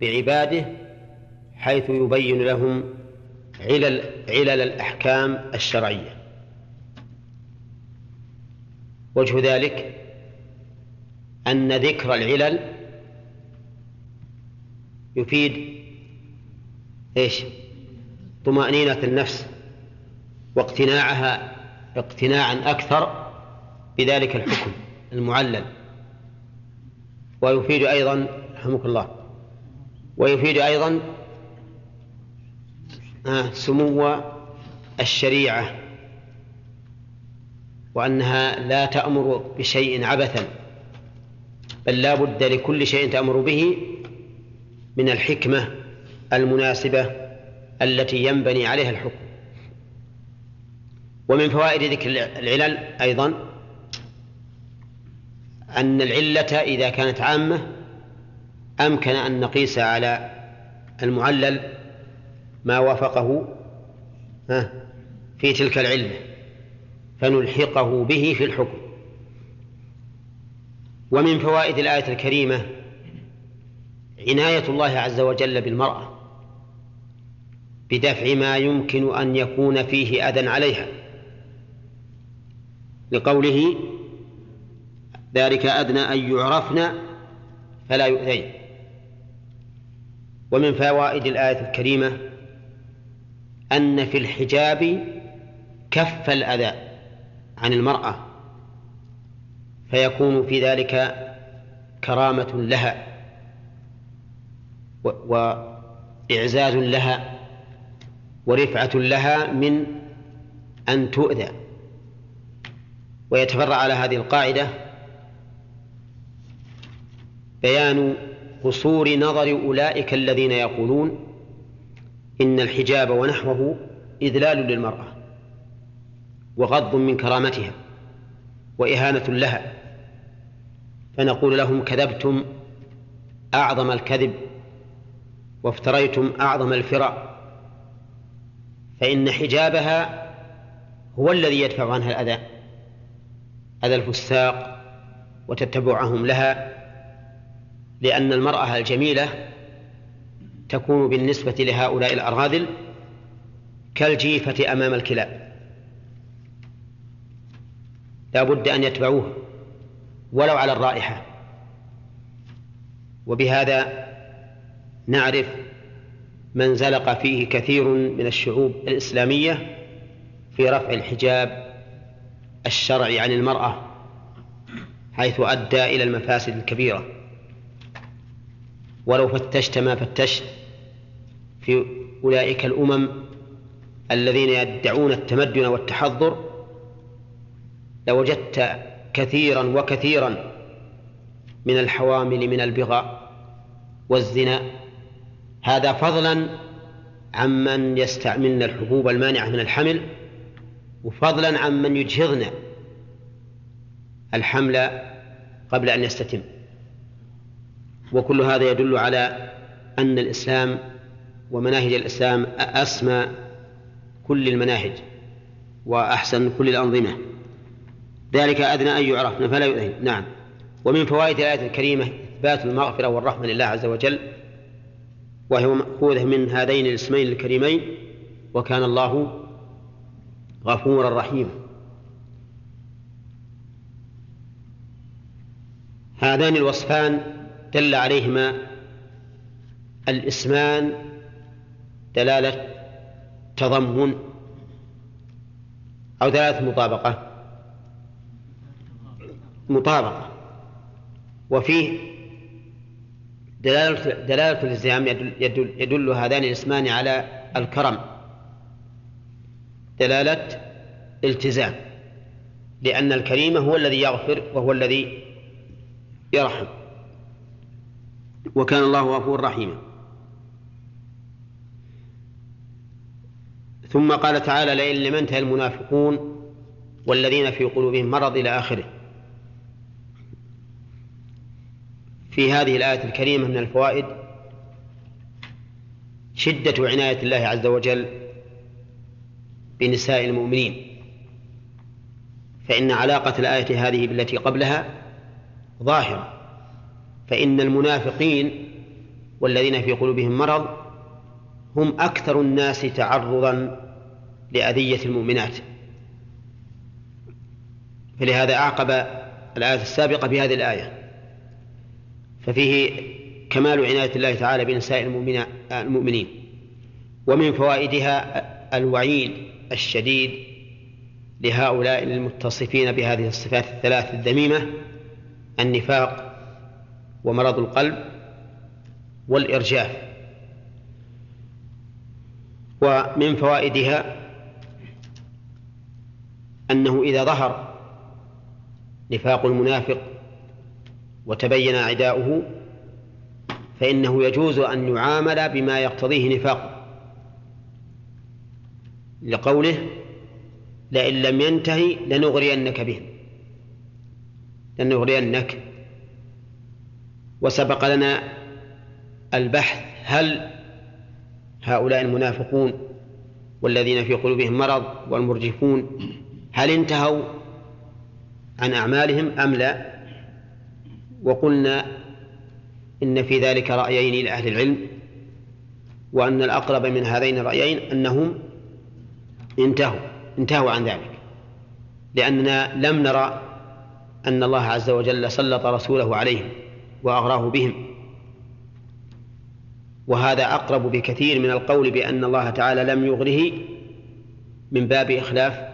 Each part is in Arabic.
بعباده حيث يبين لهم علل علل الأحكام الشرعية وجه ذلك أن ذكر العلل يفيد إيش؟ طمأنينة النفس واقتناعها اقتناعا أكثر بذلك الحكم المعلل ويفيد أيضا رحمك الله. ويفيد أيضا آه، سمو الشريعة وأنها لا تأمر بشيء عبثا بل لا بد لكل شيء تأمر به من الحكمة المناسبة التي ينبني عليها الحكم. ومن فوائد ذكر العلل أيضا أن العلة إذا كانت عامة أمكن أن نقيس على المعلل ما وافقه في تلك العلة فنلحقه به في الحكم. ومن فوائد الآية الكريمة عناية الله عز وجل بالمرأة بدفع ما يمكن أن يكون فيه أذى عليها. لقوله ذلك أدنى أن يعرفن فلا يؤذين ومن فوائد الآية الكريمة أن في الحجاب كف الأذى عن المرأة فيكون في ذلك كرامة لها وإعزاز لها ورفعة لها من أن تؤذى. ويتفرع على هذه القاعدة بيان قصور نظر أولئك الذين يقولون إن الحجاب ونحوه إذلال للمرأة وغض من كرامتها وإهانة لها فنقول لهم كذبتم أعظم الكذب وافتريتم أعظم الفرع فإن حجابها هو الذي يدفع عنها الأذى أذى الفساق وتتبعهم لها لأن المرأة الجميلة تكون بالنسبة لهؤلاء الأرذل كالجيفة أمام الكلاب. لا بد أن يتبعوه ولو على الرائحة. وبهذا نعرف من زلق فيه كثير من الشعوب الإسلامية في رفع الحجاب الشرعي عن المرأة حيث أدى إلى المفاسد الكبيرة. ولو فتشت ما فتشت في أولئك الأمم الذين يدعون التمدن والتحضر لوجدت كثيرا وكثيرا من الحوامل من البغاء والزنا. هذا فضلا عمن يستعملن الحبوب المانعة من الحمل وفضلا عمن يجهضن الحمل قبل أن يستتم. وكل هذا يدل على أن الإسلام ومناهج الإسلام أسمى كل المناهج وأحسن كل الأنظمة. ذلك أدنى أن يعرفن فلا يؤذين نعم. ومن فوائد الآية الكريمة إثبات المغفرة والرحمة لله عز وجل وهي مأخوذة من هذين الاسمين الكريمين وكان الله غفورا رحيما. هذان الوصفان دل عليهما الإسمان دلالة تضمن أو دلالة مطابقة. مطابقة. وفيه دلالة دلالة الالتزام يدل, يدل, يدل هذان الاسمان على الكرم. دلالة التزام. لأن الكريم هو الذي يغفر وهو الذي يرحم. وكان الله غفور رحيما. ثم قال تعالى لئن لم ينتهي المنافقون والذين في قلوبهم مرض إلى آخره. في هذه الآية الكريمة من الفوائد شدة عناية الله عز وجل بنساء المؤمنين. فإن علاقة الآية هذه بالتي قبلها ظاهرة. فإن المنافقين والذين في قلوبهم مرض هم أكثر الناس تعرضا لأذية المؤمنات. فلهذا أعقب الآية السابقة بهذه الآية. ففيه كمال عناية الله تعالى بنساء المؤمنين. ومن فوائدها الوعيد الشديد لهؤلاء المتصفين بهذه الصفات الثلاث الذميمة النفاق ومرض القلب والإرجاف ومن فوائدها أنه إذا ظهر نفاق المنافق وتبين عداؤه فإنه يجوز أن يعامل بما يقتضيه نفاقه لقوله لئن لم ينتهي لنغرينك بهم لنغرينك وسبق لنا البحث هل هؤلاء المنافقون والذين في قلوبهم مرض والمرجفون هل انتهوا عن أعمالهم أم لا؟ وقلنا إن في ذلك رأيين لأهل العلم وأن الأقرب من هذين الرأيين أنهم انتهوا انتهوا عن ذلك لأننا لم نرى أن الله عز وجل سلط رسوله عليهم. وأغراه بهم. وهذا أقرب بكثير من القول بأن الله تعالى لم يغره من باب إخلاف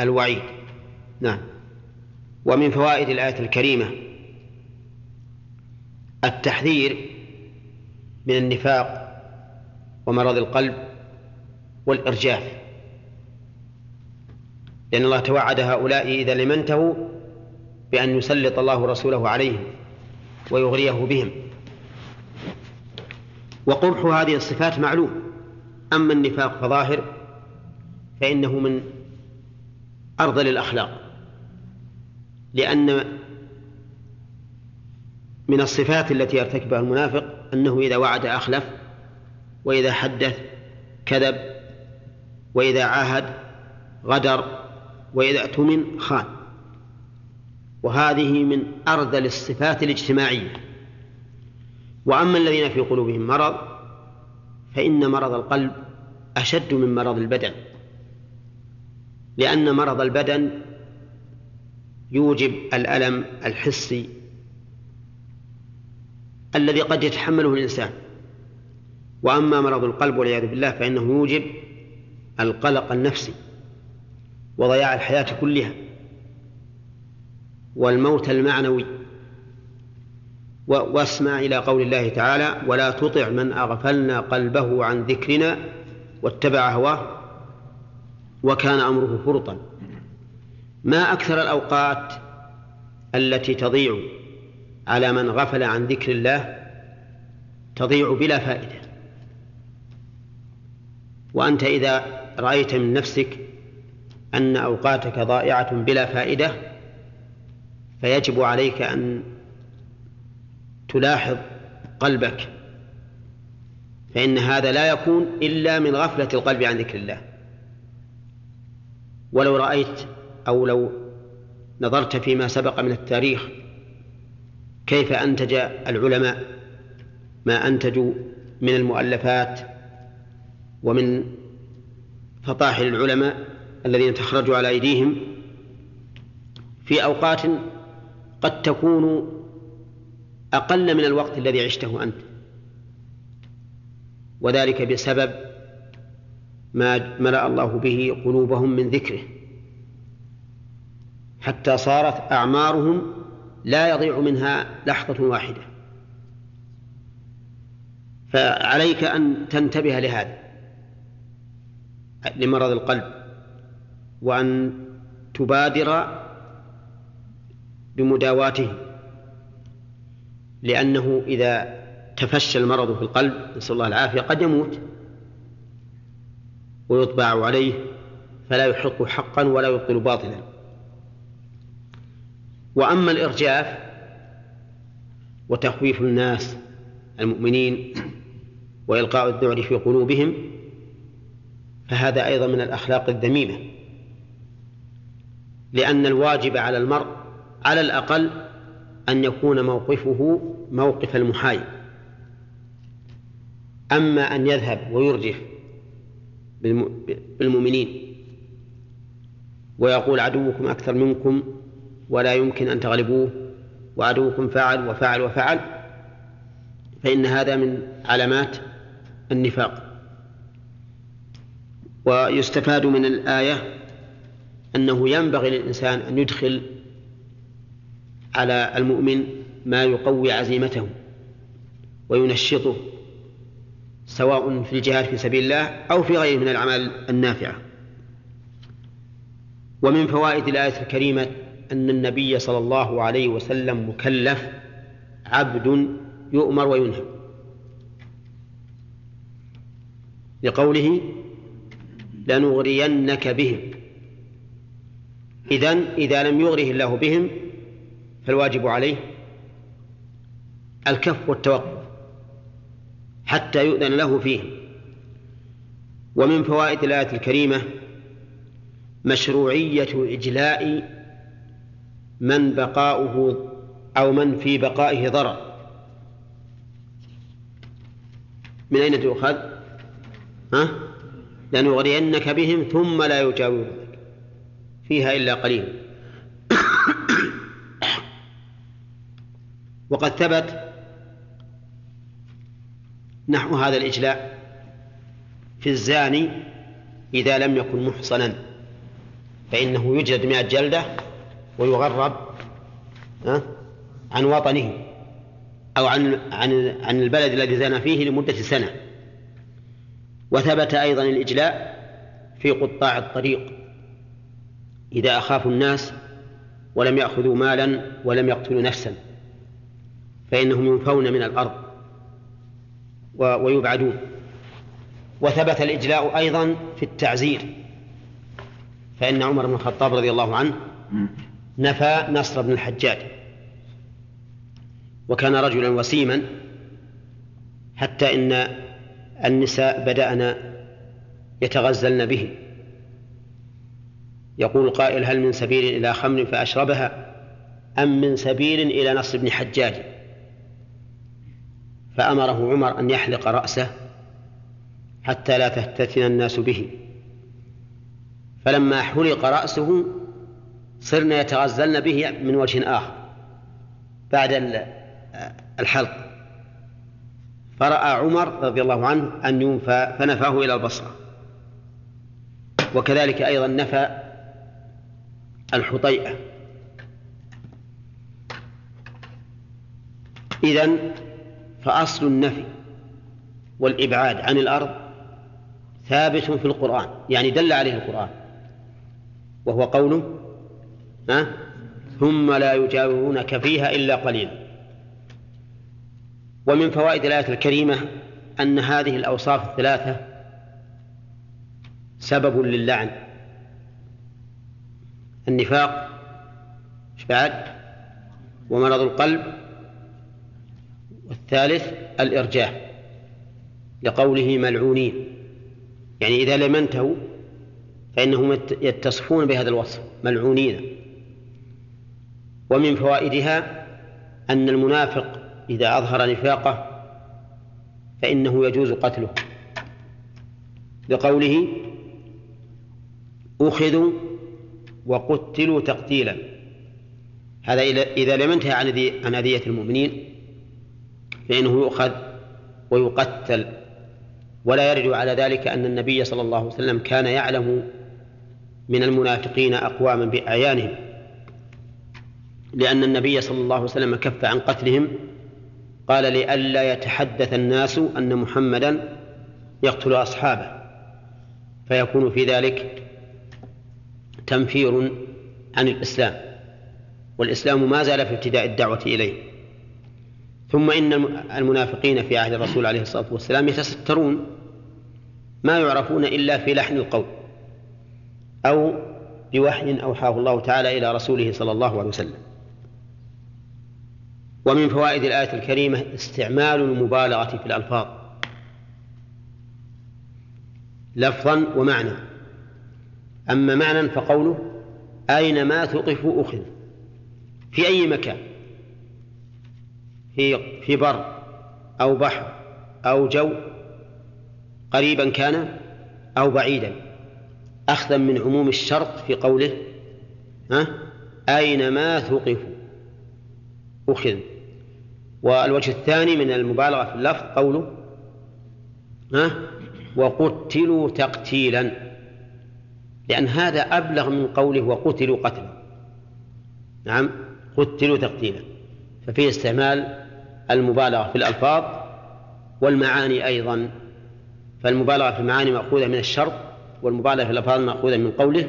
الوعيد. نعم. ومن فوائد الآية الكريمة التحذير من النفاق ومرض القلب والإرجاف. لأن الله توعد هؤلاء إذا لم انتهوا بأن يسلط الله رسوله عليهم. ويغريه بهم. وقبح هذه الصفات معلوم. أما النفاق فظاهر فإنه من أرذل الأخلاق. لأن من الصفات التي يرتكبها المنافق أنه إذا وعد أخلف وإذا حدث كذب وإذا عاهد غدر وإذا اؤتمن خان. وهذه من أرذل الصفات الاجتماعية. وأما الذين في قلوبهم مرض فإن مرض القلب أشد من مرض البدن. لأن مرض البدن يوجب الألم الحسي الذي قد يتحمله الإنسان. وأما مرض القلب والعياذ بالله فإنه يوجب القلق النفسي وضياع الحياة كلها. والموت المعنوي. واسمع إلى قول الله تعالى ولا تطع من أغفلنا قلبه عن ذكرنا واتبع هواه. وكان أمره فرطا. ما أكثر الأوقات التي تضيع على من غفل عن ذكر الله تضيع بلا فائدة. وأنت إذا رأيت من نفسك أن أوقاتك ضائعة بلا فائدة فيجب عليك أن تلاحظ قلبك فإن هذا لا يكون إلا من غفلة القلب عن ذكر الله. ولو رأيت أو لو نظرت فيما سبق من التاريخ كيف أنتج العلماء ما أنتجوا من المؤلفات ومن فطاحل العلماء الذين تخرجوا على أيديهم في أوقات قد تكون أقل من الوقت الذي عشته أنت. وذلك بسبب ما ملأ الله به قلوبهم من ذكره. حتى صارت أعمارهم لا يضيع منها لحظة واحدة. فعليك أن تنتبه لهذا لمرض القلب وأن تبادر بمداواته لأنه إذا تفشى المرض في القلب نسأل الله العافية قد يموت ويطبع عليه فلا يحق حقا ولا يبطل باطلا. وأما الإرجاف وتخويف الناس المؤمنين وإلقاء الذعر في قلوبهم فهذا أيضا من الأخلاق الذميمة لأن الواجب على المرء على الأقل أن يكون موقفه موقف المحايد. أما أن يذهب ويرجف بالمؤمنين ويقول عدوكم أكثر منكم ولا يمكن أن تغلبوه وعدوكم فعل وفعل وفعل فإن هذا من علامات النفاق. ويستفاد من الآية أنه ينبغي للإنسان أن يدخل على المؤمن ما يقوي عزيمته وينشطه سواء في الجهاد في سبيل الله أو في غيره من الأعمال النافعة. ومن فوائد الآية الكريمة أن النبي صلى الله عليه وسلم مكلف عبد يؤمر وينهى. لقوله لنغرينك بهم. إذن إذا لم يغره الله بهم فالواجب عليه الكف والتوقف حتى يؤذن له فيه ومن فوائد الآية الكريمة مشروعية إجلاء من بقاؤه أو من في بقائه ضرر من أين تؤخذ؟ ها؟ لنغرينك بهم ثم لا يجاورونك فيها إلا قليل وقد ثبت نحو هذا الإجلاء في الزاني إذا لم يكن محصنا فإنه يجلد مئة جلدة ويغرب عن وطنه أو عن عن عن البلد الذي زنى فيه لمدة سنة. وثبت أيضا الإجلاء في قطاع الطريق. إذا أخافوا الناس ولم يأخذوا مالا ولم يقتلوا نفسا. فإنهم ينفون من الأرض ويبعدون. وثبت الإجلاء أيضا في التعزير. فإن عمر بن الخطاب رضي الله عنه نفى نصر بن الحجاج. وكان رجلا وسيما حتى إن النساء بدأن يتغزلن به. يقول قائل هل من سبيل إلى خمر فأشربها أم من سبيل إلى نصر بن حجاج؟ فأمره عمر أن يحلق رأسه حتى لا تفتتن الناس به. فلما حلق رأسه صرنا يتغزلن به من وجه آخر بعد الحلق. فرأى عمر رضي الله عنه أن ينفى فنفاه إلى البصرة. وكذلك أيضا نفى الحطيئة. إذن فأصل النفي والإبعاد عن الأرض ثابت في القرآن يعني دل عليه القرآن. وهو قوله ها؟ ثم لا يجاورونك فيها إلا قليلا. ومن فوائد الآية الكريمة أن هذه الأوصاف الثلاثة سبب للعن. النفاق بعد؟ ومرض القلب والثالث الإرجاء لقوله ملعونين. يعني إذا لم ينتهوا فإنهم يتصفون بهذا الوصف ملعونين. ومن فوائدها أن المنافق إذا أظهر نفاقه فإنه يجوز قتله. لقوله أخذوا وقتلوا تقتيلا. هذا إذا لم ينتهي عن أذية المؤمنين فإنه يؤخذ ويقتل. ولا يرد على ذلك أن النبي صلى الله عليه وسلم كان يعلم من المنافقين أقواما بأعيانهم لأن النبي صلى الله عليه وسلم كف عن قتلهم قال لئلا يتحدث الناس أن محمدا يقتل أصحابه. فيكون في ذلك تنفير عن الإسلام والإسلام ما زال في ابتداء الدعوة إليه. ثم إن المنافقين في عهد الرسول عليه الصلاة والسلام يتسترون ما يعرفون إلا في لحن القول أو بوحي أوحاه الله تعالى إلى رسوله صلى الله عليه وسلم. ومن فوائد الآية الكريمة استعمال المبالغة في الألفاظ لفظا ومعنى. أما معنى فقوله أينما تقف أخذ في أي مكان؟ في في بر أو بحر أو جو قريبا كان أو بعيدا أخذا من عموم الشرط في قوله ها؟ أينما ثقفوا. أخذ. والوجه الثاني من المبالغة في اللفظ قوله ها؟ وقتلوا تقتيلا. لأن هذا أبلغ من قوله وقتلوا قتلا. نعم قتلوا تقتيلا. ففيه استعمال المبالغة في الألفاظ والمعاني أيضا. فالمبالغة في المعاني مأخوذة من الشرط والمبالغة في الألفاظ مأخوذة من قوله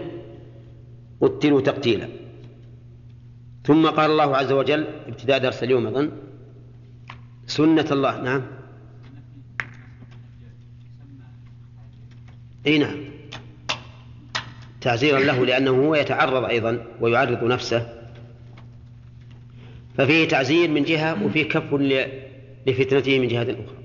قتلوا تقتيلا. ثم قال الله عز وجل ابتداء درس اليوم أظن. سنة الله نعم. إي نعم. تعزيرا له لأنه هو يتعرض أيضا ويعرض نفسه. ففيه تعزير من جهة وفيه كف لفتنته من جهة أخرى.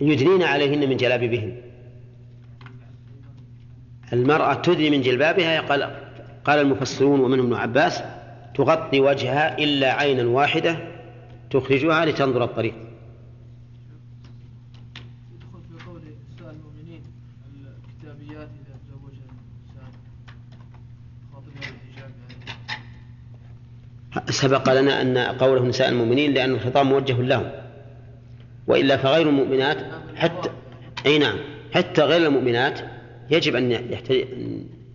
يدنين عليهن من جلابيبهن. المرأة تدني من جلبابها قال قال المفسرون ومنهم ابن عباس تغطي وجهها إلا عينا واحدة تخرجها لتنظر الطريق. سبق لنا أن قوله نساء المؤمنين لأن الخطاب موجه لهم. وإلا فغير المؤمنات حتى أي نعم حتى غير المؤمنات يجب أن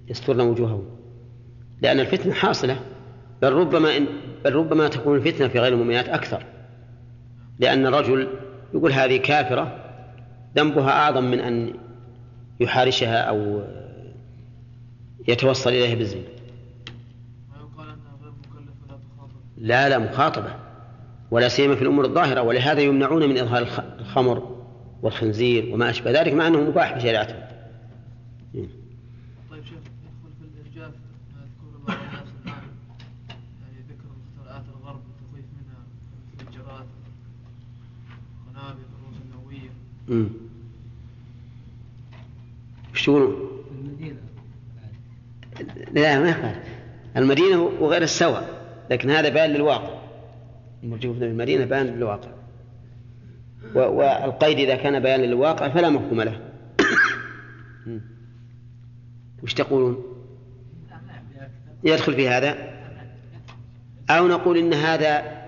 يسترن وجوههم. لأن الفتنة حاصلة بل ربما إن بل ربما تكون الفتنة في غير المؤمنات أكثر. لأن الرجل يقول هذه كافرة ذنبها أعظم من أن يحارشها أو يتوصل إليها بالزنا لا لا مخاطبة ولا سيما في الأمور الظاهرة ولهذا يمنعون من إظهار الخمر والخنزير وما أشبه ذلك مع أنه مباح بشريعتهم طيب شيخ يدخل في الإرجاف بعض الناس الآن يعني ذكر مخترعات الغرب والتخويف منها المفجرات قنابل الرؤوس النووية. امم وش تقولون؟ المدينة. لا ما يخالف. المدينة وغير السواء. لكن هذا بيان للواقع. المرجوف في المدينة بيان للواقع. والقيد إذا كان بيان للواقع فلا مفهوم له. وش تقولون؟ يدخل في هذا؟ أو نقول إن هذا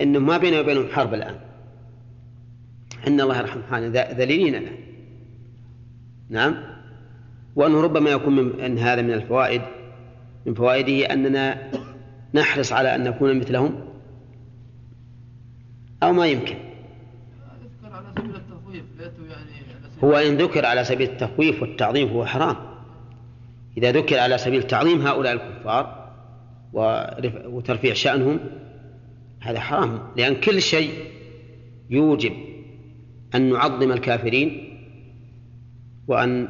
إنه ما بينه وبينهم حرب الآن. إن الله يرحم حالنا ذليلين الآن نعم؟ وأنه ربما يكون من أن هذا من الفوائد. من فوائده أننا نحرص على أن نكون مثلهم؟ أو ما يمكن؟ هو إن ذكر على سبيل التخويف والتعظيم فهو حرام. إذا ذكر على سبيل تعظيم هؤلاء الكفار وترفيع شأنهم هذا حرام. لأن كل شيء يوجب أن نعظم الكافرين وأن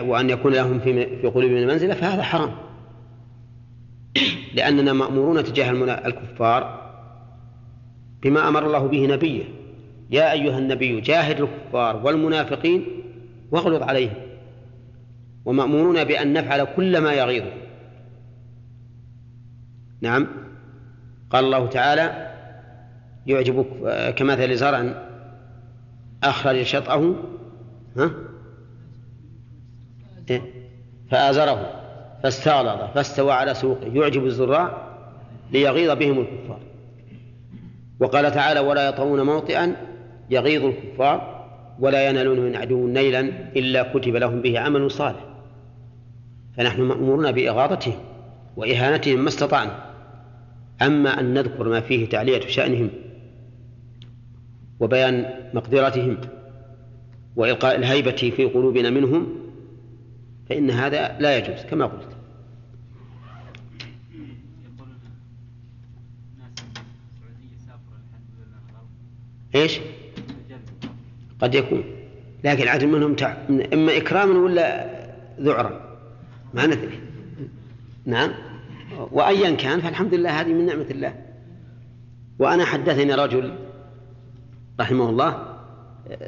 وأن يكون لهم في قلوبنا منزلة فهذا حرام. لأننا مأمورون تجاه الكفار بما أمر الله به نبيه. يا أيها النبي جاهد الكفار والمنافقين واغلظ عليهم. ومأمورون بأن نفعل كل ما يغيظ نعم. قال الله تعالى يعجبك كمثل زرع أخرج شطأه ها؟ إيه؟ فآزره. فاستغلظ فاستوى على سوقه. يعجب الزراع ليغيظ بهم الكفار. وقال تعالى ولا يطعون موطئا يغيظ الكفار ولا ينالون من عدو نيلا إلا كتب لهم به عمل صالح. فنحن مأمورون بإغاظتهم وإهانتهم ما استطعنا. أما أن نذكر ما فيه تعلية شأنهم وبيان مقدرتهم وإلقاء الهيبة في قلوبنا منهم فإن هذا لا يجوز كما قلت. إيش؟ قد يكون. لكن العدل منهم تع... إما إكراما ولا ذعرا. ما ندري. نعم. وايا كان فالحمد لله هذه من نعمة الله. وأنا حدثني رجل رحمه الله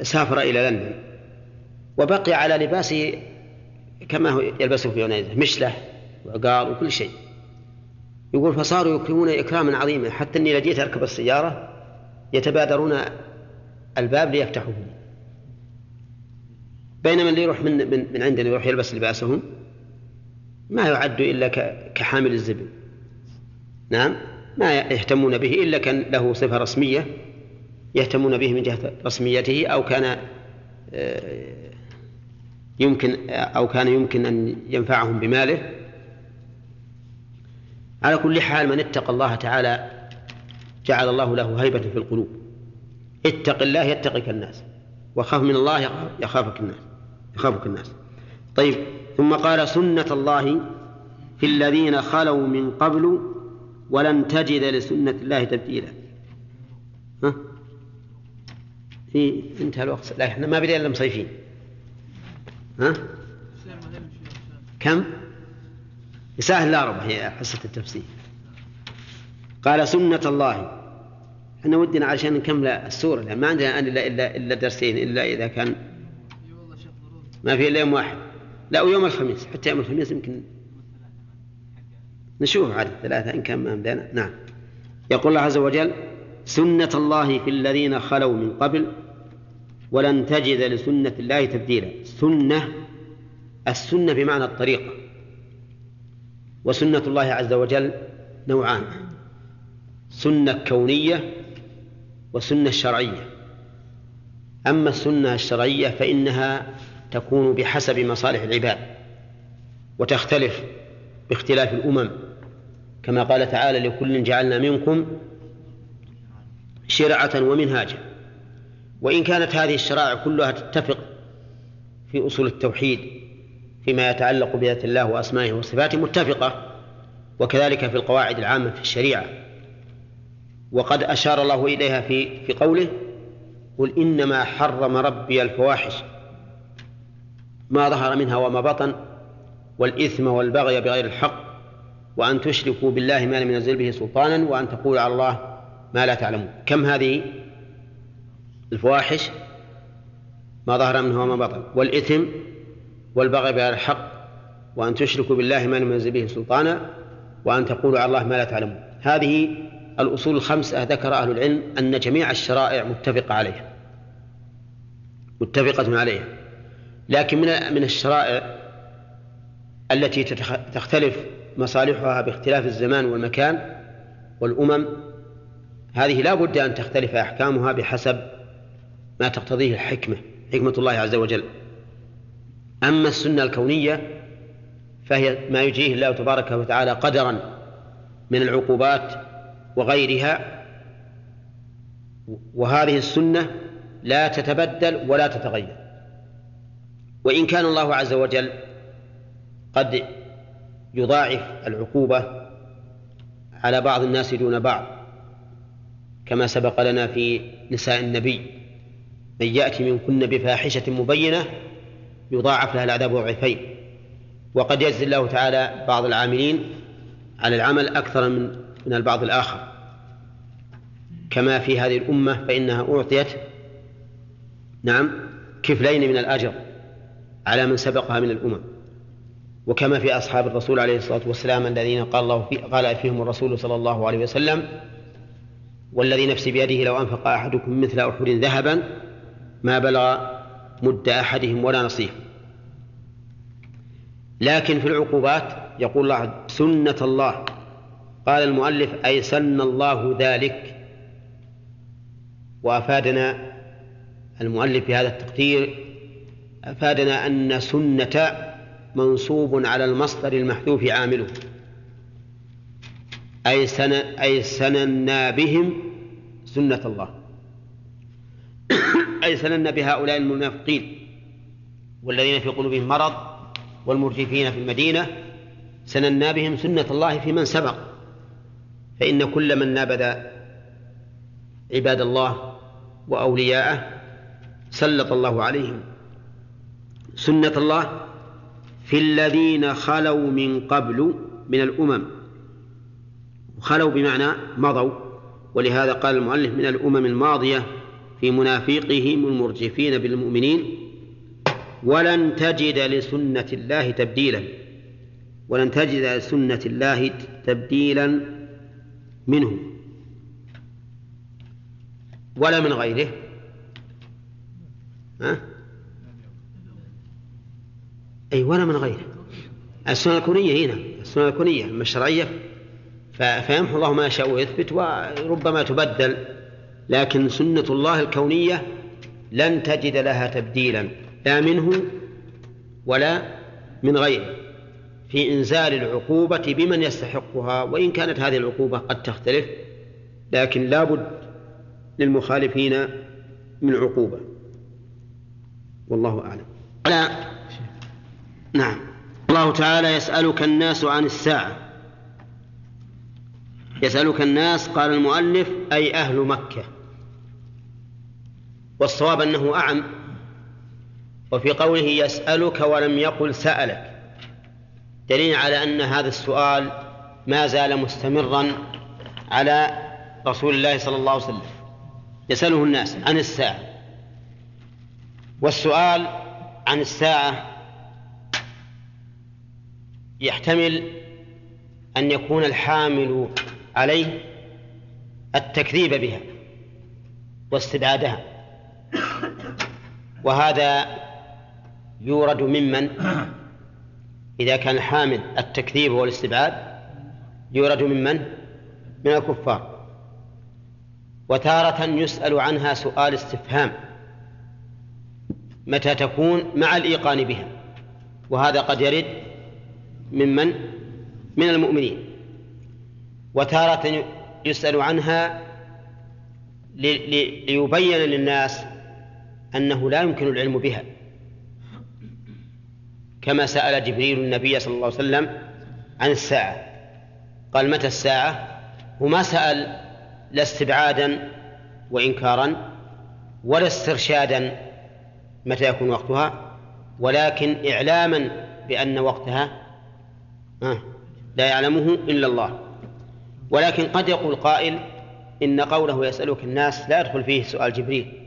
سافر إلى لندن وبقي على لباسه كما هو يلبسه في عنيزه مشلة وعقار وكل شيء. يقول فصاروا يكرمون إكراما عظيما حتى أني لجيت أركب السيارة يتبادرون الباب ليفتحوه. بينما اللي يروح من من, من عندنا يروح يلبس لباسهم ما يعد إلا كحامل الزبل. نعم؟ ما يهتمون به إلا كان له صفة رسمية يهتمون به من جهة رسميته أو كان آه، يمكن أو كان يمكن أن ينفعهم بماله. على كل حال من اتقى الله تعالى جعل الله له هيبة في القلوب. اتق الله يتقك الناس وخاف من الله يخافك الناس يخافك الناس. طيب ثم قال سنة الله في الذين خلوا من قبل ولن تجد لسنة الله تبديلا. ها؟ في انتهى الوقت. لا إحنا ما بدينا إلا مصيفين. ها؟ كم؟ سهل لا ربع هي حصة التفسير. قال سنة الله. إحنا ودنا عشان نكمل السورة لأن ما عندنا إلا إلا إلا درسين إلا إذا كان ما في إلا يوم واحد. لا ويوم الخميس حتى يوم الخميس يمكن نشوف عدد ثلاثة إن كان ما أمدانا نعم. يقول الله عز وجل سنة الله في الذين خلوا من قبل ولن تجد لسنة الله تبديلا. سنة السنة بمعنى الطريقة. وسنة الله عز وجل نوعان. سنة كونية وسنة شرعية. أما السنة الشرعية فإنها تكون بحسب مصالح العباد وتختلف باختلاف الأمم. كما قال تعالى لكل جعلنا منكم شرعة ومنهاجا. وإن كانت هذه الشرائع كلها تتفق في أصول التوحيد فيما يتعلق بذات الله وأسمائه وصفاته متفقة وكذلك في القواعد العامة في الشريعة. وقد أشار الله إليها في في قوله قل إنما حرم ربي الفواحش ما ظهر منها وما بطن والإثم والبغي بغير الحق وأن تشركوا بالله ما لم ينزل به سلطانا وأن تقولوا على الله ما لا تعلمون. كم هذه؟ الفواحش ما ظهر منها وما بطن والإثم والبغي بغير الحق وأن تشركوا بالله ما لم ينزل به سلطانا وأن تقولوا على الله ما لا تعلمون. هذه الأصول الخمسة ذكر أهل العلم أن جميع الشرائع متفقة عليها متفقة عليها. لكن من من الشرائع التي تختلف مصالحها باختلاف الزمان والمكان والأمم هذه لا بد أن تختلف أحكامها بحسب ما تقتضيه الحكمة حكمة الله عز وجل. أما السنة الكونية فهي ما يجريه الله تبارك وتعالى قدرا من العقوبات وغيرها وهذه السنة لا تتبدل ولا تتغير. وإن كان الله عز وجل قد يضاعف العقوبة على بعض الناس دون بعض كما سبق لنا في نساء النبي من يأتي منكن بفاحشة مبينة يضاعف لها العذاب ضعفين. وقد يجزي الله تعالى بعض العاملين على العمل أكثر من من البعض الآخر. كما في هذه الأمة فإنها أعطيت نعم كفلين من الأجر على من سبقها من الأمم. وكما في أصحاب الرسول عليه الصلاة والسلام الذين قال الله في قال فيهم الرسول صلى الله عليه وسلم والذي نفسي بيده لو أنفق أحدكم مثل أحد ذهبا ما بلغ مد أحدهم ولا نصيف لكن في العقوبات يقول الله سنة الله. قال المؤلف أي سن الله ذلك. وأفادنا المؤلف في هذا التقدير أفادنا أن سنة منصوب على المصدر المحذوف عامله. أي سن أي سننا بهم سنة الله. أي سننا بهؤلاء المنافقين والذين في قلوبهم مرض والمرجفين في المدينة سننا بهم سنة الله في من سبق. فإن كل من نابذ عباد الله وأولياءه سلط الله عليهم. سنة الله في الذين خلوا من قبل من الأمم. خلوا بمعنى مضوا ولهذا قال المؤلف من الأمم الماضية في منافقهم المرجفين بالمؤمنين ولن تجد لسنة الله تبديلا ولن تجد لسنة الله تبديلا منه ولا من غيره ها؟ أي ولا من غيره السنة الكونية هنا السنة الكونية أما الشرعية فيمحو الله ما يشاء ويثبت وربما تبدل لكن سنة الله الكونية لن تجد لها تبديلا لا منه ولا من غيره. في إنزال العقوبة بمن يستحقها وإن كانت هذه العقوبة قد تختلف لكن لا بد للمخالفين من عقوبة. والله أعلم. لا. نعم. الله تعالى يسألك الناس عن الساعة. يسألك الناس قال المؤلف أي أهل مكة. والصواب أنه أعم. وفي قوله يسألك ولم يقل سألك. دليل على أن هذا السؤال ما زال مستمرا على رسول الله صلى الله عليه وسلم. يسأله الناس عن الساعة. والسؤال عن الساعة يحتمل أن يكون الحامل عليه التكذيب بها واستبعادها. وهذا يورد ممن؟ إذا كان الحامل التكذيب والاستبعاد يورد ممن؟ من الكفار. وتارة يسأل عنها سؤال استفهام. متى تكون؟ مع الإيقان بها. وهذا قد يرد ممن؟ من المؤمنين. وتارة يسأل عنها ليبين للناس أنه لا يمكن العلم بها. كما سأل جبريل النبي صلى الله عليه وسلم عن الساعة. قال متى الساعة؟ وما سأل لا استبعادا وإنكارا ولا استرشادا متى يكون وقتها ولكن إعلاما بأن وقتها لا يعلمه إلا الله. ولكن قد يقول قائل إن قوله يسألك الناس لا يدخل فيه سؤال جبريل.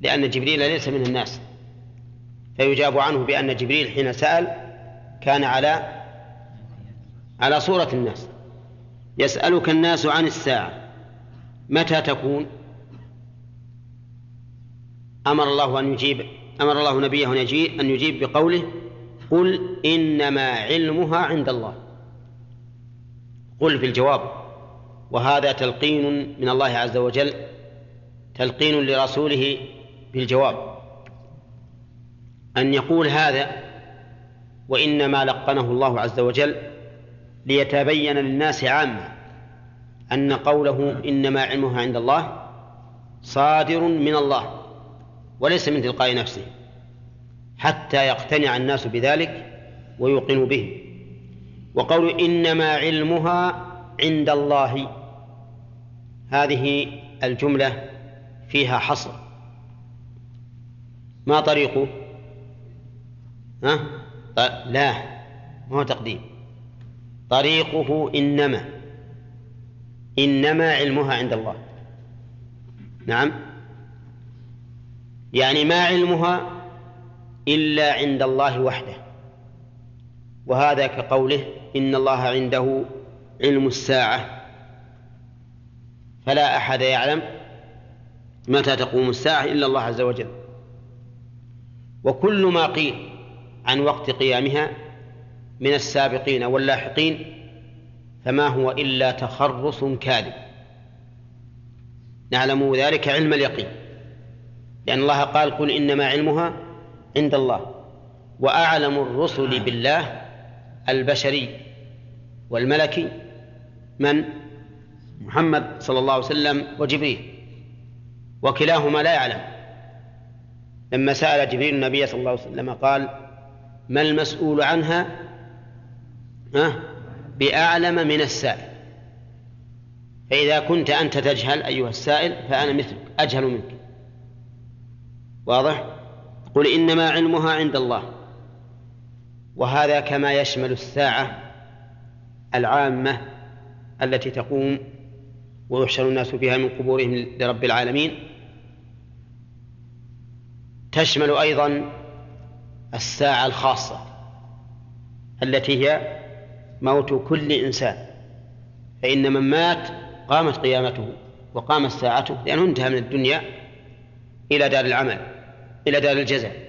لأن جبريل ليس من الناس. فيجاب عنه بأن جبريل حين سأل كان على على صورة الناس. يسألك الناس عن الساعة. متى تكون؟ أمر الله أن يجيب أمر الله نبيه أن يجيب, بقوله قل إنما علمها عند الله. قل في الجواب وهذا تلقين من الله عز وجل تلقين لرسوله بالجواب أن يقول هذا وإنما لقنه الله عز وجل ليتبين للناس عامة أن قوله إنما علمها عند الله صادر من الله وليس من تلقاء نفسه حتى يقتنع الناس بذلك ويوقنوا به. وقول إنما علمها عند الله هذه الجملة فيها حصر. ما طريقه؟ ها؟ لا ما هو تقديم. طريقه إنما. إنما علمها عند الله. نعم؟ يعني ما علمها إلا عند الله وحده. وهذا كقوله إن الله عنده علم الساعة. فلا أحد يعلم متى تقوم الساعة إلا الله عز وجل. وكل ما قيل عن وقت قيامها من السابقين واللاحقين فما هو إلا تخرص كاذب. نعلم ذلك علم اليقين لأن الله قال قل إنما علمها عند الله وأعلم الرسل بالله البشري والملكي من؟ محمد صلى الله عليه وسلم وجبريل وكلاهما لا يعلم. لما سأل جبريل النبي صلى الله عليه وسلم قال ما المسؤول عنها؟ بأعلم من السائل. فإذا كنت أنت تجهل أيها السائل فأنا مثلك أجهل منك. واضح؟ قل إنما علمها عند الله. وهذا كما يشمل الساعة العامة التي تقوم ويحشر الناس فيها من قبورهم لرب العالمين. تشمل أيضا الساعة الخاصة التي هي موت كل إنسان فإن من مات قامت قيامته وقامت ساعته لأنه انتهى من الدنيا إلى دار العمل إلى دار الجزاء.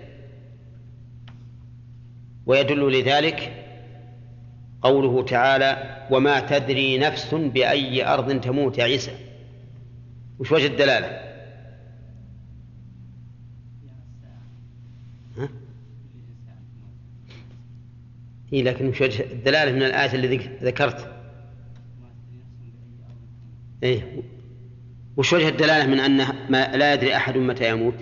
ويدل لذلك قوله تعالى وما تدري نفس بأي أرض تموت يا عيسى. وش وجه الدلالة ها؟ إيه لكن وش وجه الدلالة من الآية اللي ذكرت. إيه. وش وجه الدلالة من أنه ما لا يدري أحد متى يموت؟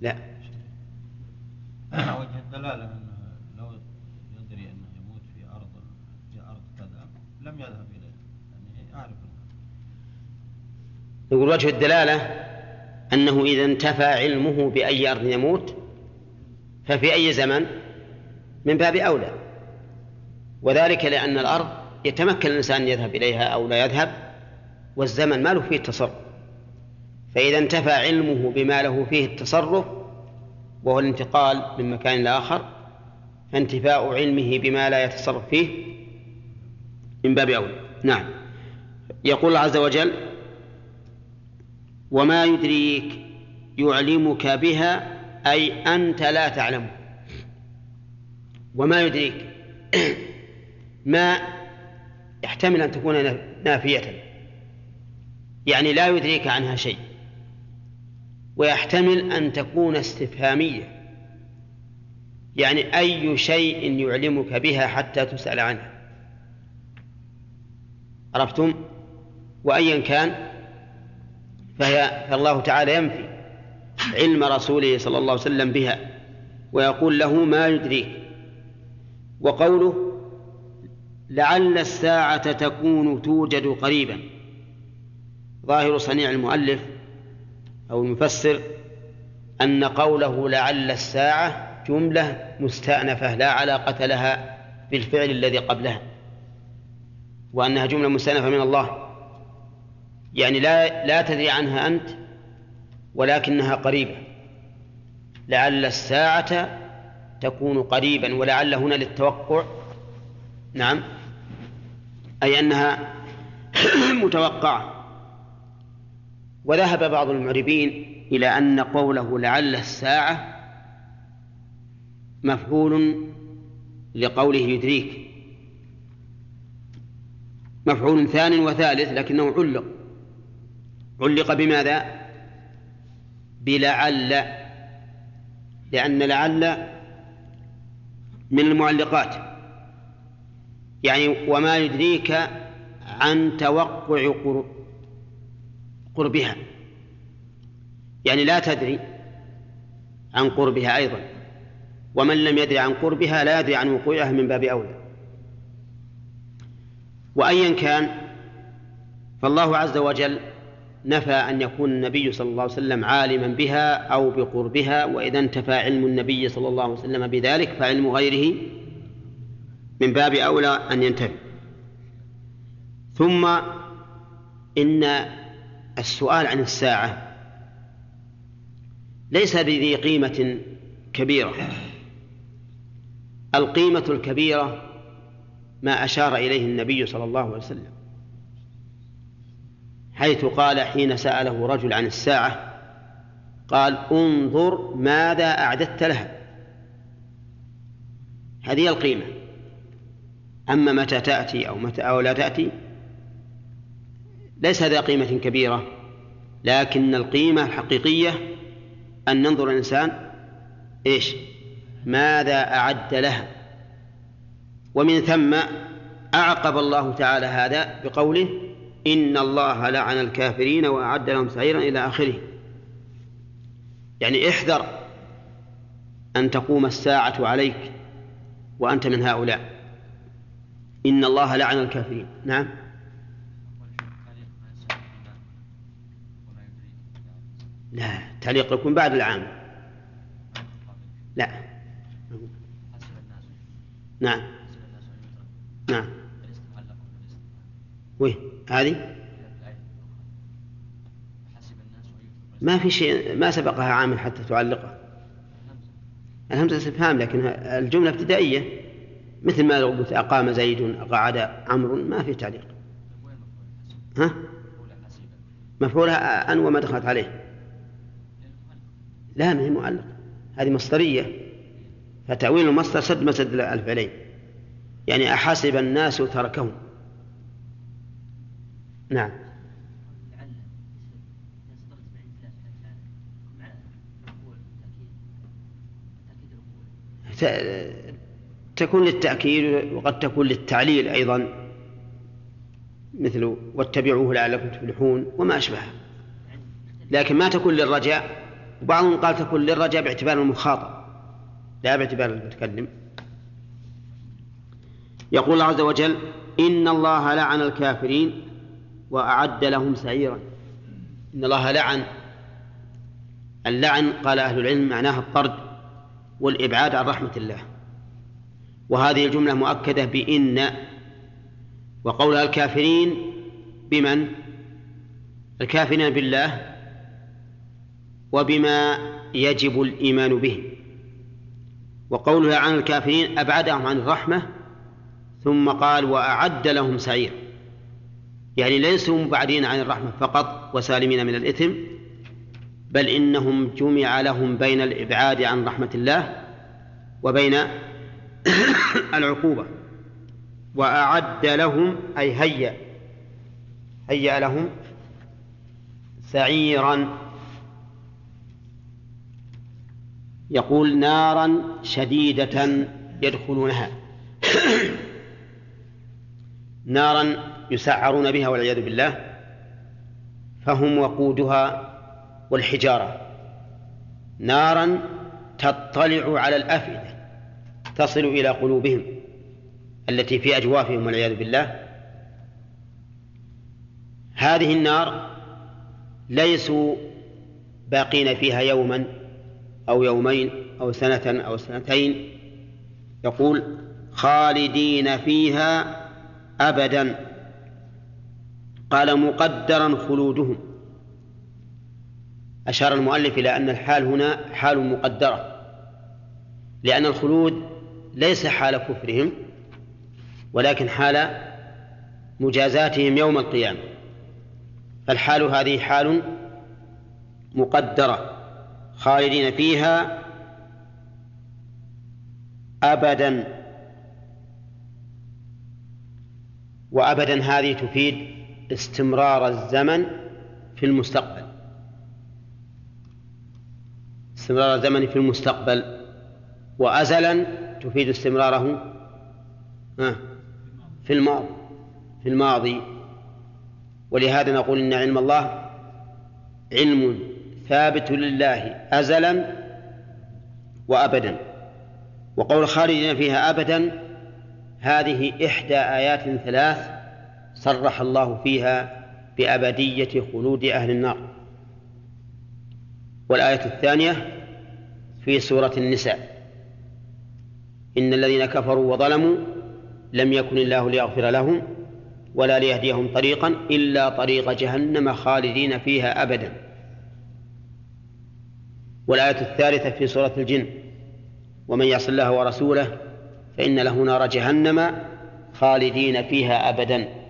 لا. وجه الدلالة أنه لو يدري أنه يموت في أرض في أرض كذا لم يذهب إليه. يعني يعرف يقول وجه الدلالة أنه إذا انتفى علمه بأي أرض يموت ففي أي زمن؟ من باب أولى. وذلك لأن الأرض يتمكن الإنسان أن يذهب إليها أو لا يذهب والزمن ما له فيه التصرف. فإذا انتفى علمه بما له فيه التصرف وهو الانتقال من مكان لآخر فانتفاء علمه بما لا يتصرف فيه من باب أولى. نعم. يقول الله عز وجل وما يدريك يعلمك بها أي أنت لا تعلم وما يدريك ما يحتمل أن تكون نافية. يعني لا يدريك عنها شيء. ويحتمل أن تكون استفهامية. يعني أي شيء يعلمك بها حتى تسأل عنها. عرفتم؟ وأيا كان فهي فالله تعالى ينفي علم رسوله صلى الله عليه وسلم بها ويقول له ما يدريك. وقوله لعل الساعة تكون توجد قريبا. ظاهر صنيع المؤلف أو المفسر أن قوله لعل الساعة جملة مستأنفة لا علاقة لها بالفعل الذي قبلها وأنها جملة مستأنفة من الله. يعني لا لا تدري عنها أنت ولكنها قريبة. لعل الساعة تكون قريبا ولعل هنا للتوقع. نعم. أي أنها متوقعة. وذهب بعض المعربين إلى أن قوله لعل الساعة مفعول لقوله يدريك. مفعول ثان وثالث لكنه علق. علق بماذا؟ بلعل لأن لعل من المعلقات. يعني وما يدريك عن توقع قربها. يعني لا تدري عن قربها أيضا. ومن لم يدري عن قربها لا يدري عن وقوعها من باب أولى. وأيا كان فالله عز وجل نفى أن يكون النبي صلى الله عليه وسلم عالما بها أو بقربها وإذا انتفى علم النبي صلى الله عليه وسلم بذلك فعلم غيره من باب أولى أن ينتفي. ثم إن السؤال عن الساعة ليس بذي قيمة كبيرة. القيمة الكبيرة ما أشار إليه النبي صلى الله عليه وسلم. حيث قال حين سأله رجل عن الساعة قال انظر ماذا أعددت لها. هذه القيمة. أما متى تأتي أو متى أو لا تأتي ليس ذا قيمة كبيرة لكن القيمة الحقيقية أن ننظر الإنسان إيش؟ ماذا أعد لها. ومن ثم أعقب الله تعالى هذا بقوله إن الله لعن الكافرين وأعد لهم سعيرا إلى آخره. يعني احذر أن تقوم الساعة عليك وأنت من هؤلاء. إن الله لعن الكافرين. نعم. لا تعليق يكون بعد العام. لا. نعم. نعم. وين؟ هذه؟ ما في شيء ما سبقها عامل حتى تعلقه. الهمزة استفهام لكن الجملة ابتدائية. مثل ما لو قلت أقام زيد قعد عمرو ما في تعليق. ها؟ مفعولها أن وما دخلت عليه. لا ما هي معلق هذه مصدرية. فتأويل المصدر سد مسد الفعلين يعني أحسب الناس تركهم. نعم. تكون للتأكيد وقد تكون للتعليل أيضا مثل واتبعوه لعلكم تفلحون وما أشبهها لكن ما تكون للرجاء وبعضهم قال تكون للرجاء باعتبار المخاطب لا باعتبار المتكلم. يقول الله عز وجل إن الله لعن الكافرين وأعد لهم سعيرا. إن الله لعن. اللعن قال أهل العلم معناها الطرد والإبعاد عن رحمة الله. وهذه الجملة مؤكدة بإن وقولها الكافرين بمن؟ الكافرين بالله وبما يجب الإيمان به. وقولها عن الكافرين أبعدهم عن الرحمة ثم قال وأعد لهم سعير يعني ليسوا مبعدين عن الرحمة فقط وسالمين من الإثم بل إنهم جمع لهم بين الإبعاد عن رحمة الله وبين العقوبة وأعد لهم أي هيأ هيأ لهم سعيرا يقول نارا شديدة يدخلونها. نارا يسعرون بها والعياذ بالله فهم وقودها والحجارة. نارا تطلع على الأفئدة تصل إلى قلوبهم التي في أجوافهم والعياذ بالله. هذه النار ليسوا باقين فيها يوما أو يومين أو سنة أو سنتين. يقول خالدين فيها أبدا. قال مقدرا خلودهم. أشار المؤلف إلى أن الحال هنا حال مقدرة لأن الخلود ليس حال كفرهم ولكن حال مجازاتهم يوم القيامة. فالحال هذه حال مقدرة خالدين فيها أبدا. وأبدا هذه تفيد استمرار الزمن في المستقبل. استمرار الزمن في المستقبل. وأزلا تفيد استمراره. في الماضي. في الماضي. ولهذا نقول إن علم الله علم ثابت لله أزلا وأبدا. وقول خالدين فيها أبدا هذه إحدى آيات ثلاث صرح الله فيها بأبدية خلود أهل النار. والآية الثانية في سورة النساء إن الذين كفروا وظلموا لم يكن الله ليغفر لهم ولا ليهديهم طريقا إلا طريق جهنم خالدين فيها أبدا. والآية الثالثة في سورة الجن ومن يعص الله ورسوله فإن له نار جهنم خالدين فيها أبدا.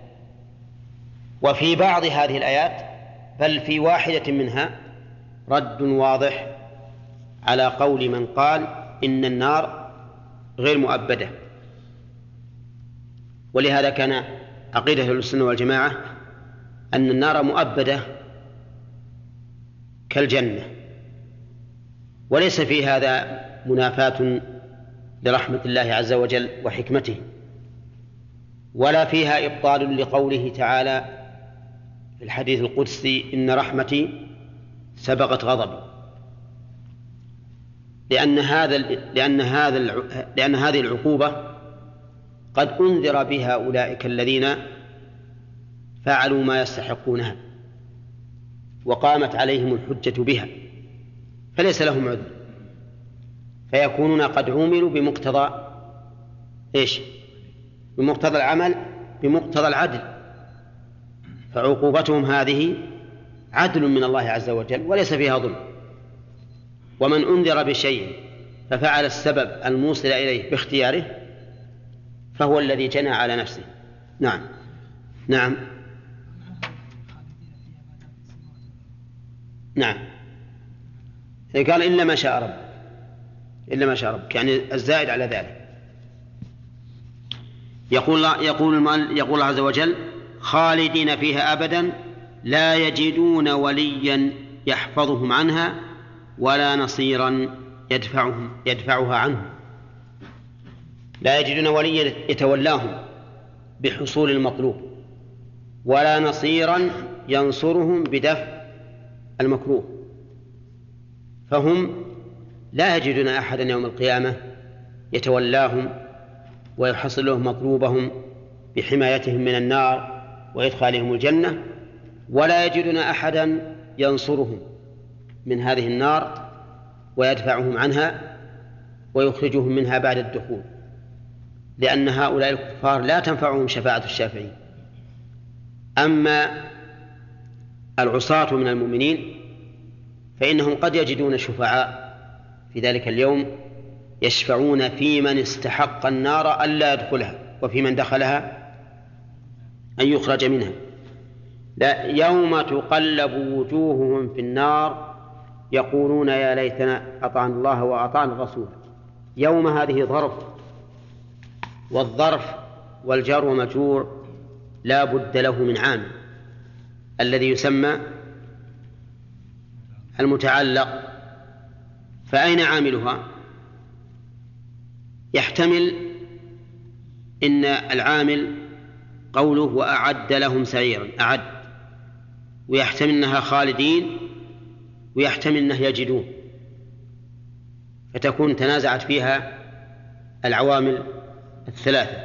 وفي بعض هذه الآيات بل في واحدة منها رد واضح على قول من قال إن النار غير مؤبدة. ولهذا كان عقيدة السنة والجماعة أن النار مؤبدة كالجنة. وليس في هذا منافاة لرحمة الله عز وجل وحكمته ولا فيها إبطال لقوله تعالى في الحديث القدسي إن رحمتي سبقت غضبي لأن هذا لأن هذا لأن هذه العقوبة قد أنذر بها أولئك الذين فعلوا ما يستحقونها وقامت عليهم الحجة بها فليس لهم عذر. فيكونون قد عوملوا بمقتضى إيش؟ بمقتضى العمل بمقتضى العدل. فعقوبتهم هذه عدل من الله عز وجل وليس فيها ظلم. ومن أنذر بشيء ففعل السبب الموصل إليه باختياره فهو الذي جنى على نفسه. نعم. نعم. نعم. قال إلا ما شاء رب إلا ما شاء ربك. يعني الزائد على ذلك. يقول يقول يقول الله عز وجل خالدين فيها أبدا لا يجدون وليا يحفظهم عنها ولا نصيرا يدفعهم يدفعها عنهم. لا يجدون وليا يتولاهم بحصول المطلوب ولا نصيرا ينصرهم بدفع المكروه. فهم لا يجدون احدا يوم القيامة يتولاهم ويحصل لهم مطلوبهم بحمايتهم من النار وادخالهم الجنة ولا يجدون أحدا ينصرهم من هذه النار ويدفعهم عنها ويخرجهم منها بعد الدخول لأن هؤلاء الكفار لا تنفعهم شفاعة الشافعين أما العصاة من المؤمنين فإنهم قد يجدون شفعاء في ذلك اليوم يشفعون في من استحق النار ألا يدخلها وفي من دخلها أن يخرج منها. لا يوم تقلب وجوههم في النار يقولون يا ليتنا أطعنا الله وأطعنا الرسول. يوم هذه ظرف والظرف والجار ومجرور لا بد له من عامل الذي يسمى المتعلق. فأين عاملها؟ يحتمل إن العامل قوله وأعد لهم سعيرا أعد. ويحتمل أنها خالدين ويحتمل أنه يجدون. فتكون تنازعت فيها العوامل الثلاثة.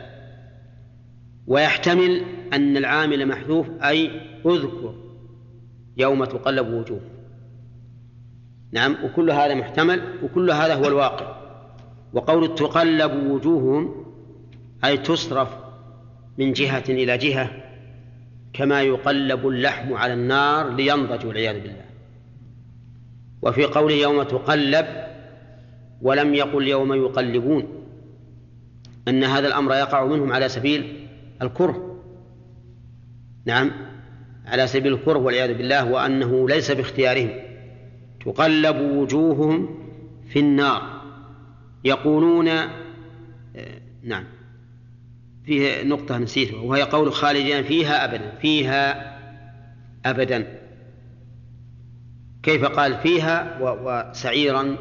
ويحتمل أن العامل محذوف أي أذكر يوم تقلب وجوه. نعم وكل هذا محتمل وكل هذا هو الواقع. وقول تقلب وجوههم أي تصرف من جهة إلى جهة كما يقلب اللحم على النار لينضج والعياذ بالله. وفي قوله يوم تقلب ولم يقل يوم يقلبون أن هذا الأمر يقع منهم على سبيل الكره. نعم على سبيل الكره والعياذ بالله وأنه ليس باختيارهم. تقلب وجوههم في النار يقولون آه، نعم. فيه نقطة نسيتها وهي قول خالدين فيها أبدا فيها أبدا. كيف قال فيها؟ وسعيرا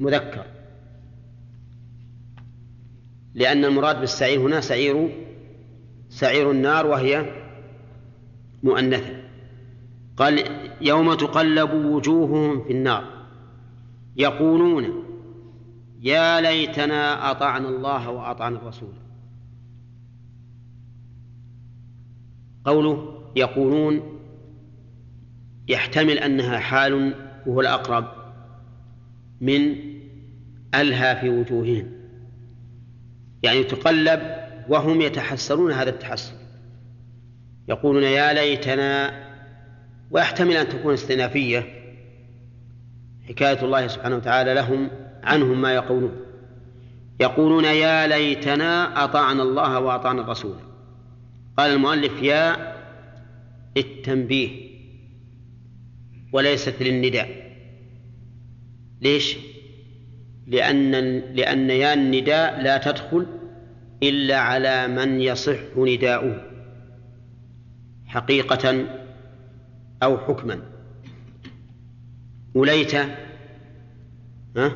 مذكر. لأن المراد بالسعير هنا سعير سعير النار وهي مؤنثة. قال يوم تقلب وجوههم في النار. يقولون يا ليتنا أطعنا الله وأطعنا الرسول. قوله يقولون يحتمل أنها حال وهو الأقرب من ألهى في وجوههم. يعني تقلب وهم يتحسرون هذا التحسر. يقولون يا ليتنا ويحتمل أن تكون استئنافية حكاية الله سبحانه وتعالى لهم عنهم ما يقولون. يقولون يا ليتنا أطعنا الله وأطعنا الرسول. قال المؤلف يا التنبيه وليست للنداء. ليش؟ لأن لأن يا النداء لا تدخل إلا على من يصح نداؤه حقيقة أو حكما. وليت ها؟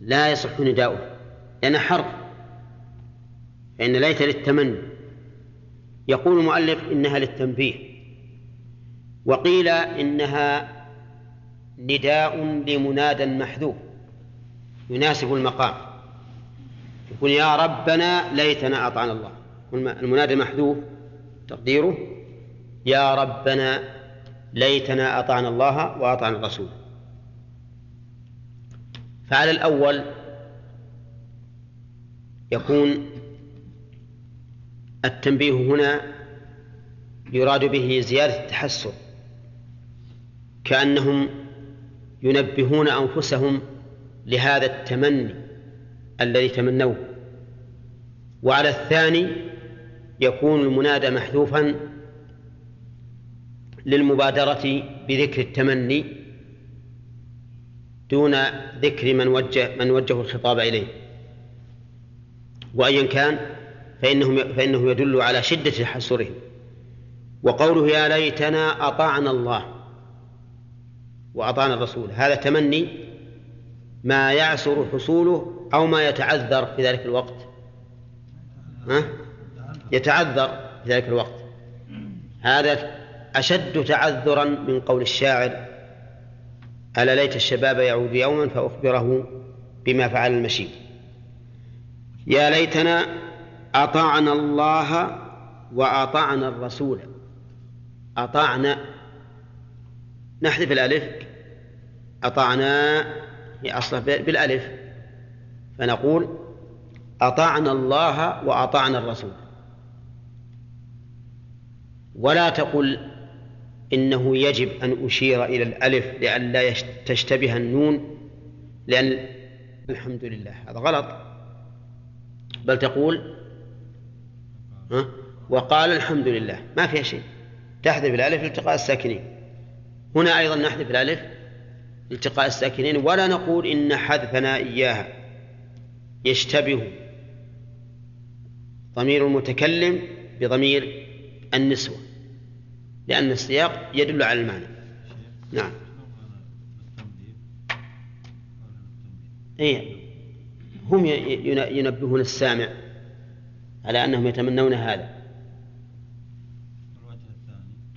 لا يصح نداؤه لأن حرف فإن ليت للتمني. يقول المؤلف إنها للتنبيه وقيل إنها نداء لمنادى محذوف يناسب المقام. يقول يا ربنا ليتنا أطعنا الله. المنادى محذوف تقديره يا ربنا ليتنا أطعنا الله وأطعنا الرسول. فعلى الأول يكون التنبيه هنا يراد به زيادة التحسر كأنهم ينبهون أنفسهم لهذا التمني الذي تمنوه. وعلى الثاني يكون المنادى محذوفا للمبادرة بذكر التمني دون ذكر من وجه من وجه الخطاب إليه. وأيا كان فإنه فإنه يدل على شدة تحسرهم وقوله يا ليتنا أطعنا الله. وأطعنا الرسول. هذا تمني ما يعسر حصوله أو ما يتعذر في ذلك الوقت. ها؟ يتعذر في ذلك الوقت. هذا أشد تعذرا من قول الشاعر ألا ليت الشباب يعود يوما فأخبره بما فعل المشيب يا ليتنا أطعنا الله وأطعنا الرسول. أطعنا. نحذف الألف. أطعنا. هي أصله بالألف. فنقول أطعنا الله وأطعنا الرسول. ولا تقل إنه يجب أن أشير إلى الألف لئلا تشتبه النون لأن الحمد لله. هذا غلط. بل تقول وقال الحمد لله ما فيها شيء. تحذف الألف لالتقاء الساكنين. هنا أيضا نحذف الألف التقاء الساكنين ولا نقول إن حذفنا إياها. يشتبه ضمير المتكلم بضمير النسوة لأن السياق يدل على المعنى. نعم. إيه هم ينبهون السامع. على أنهم يتمنون هذا.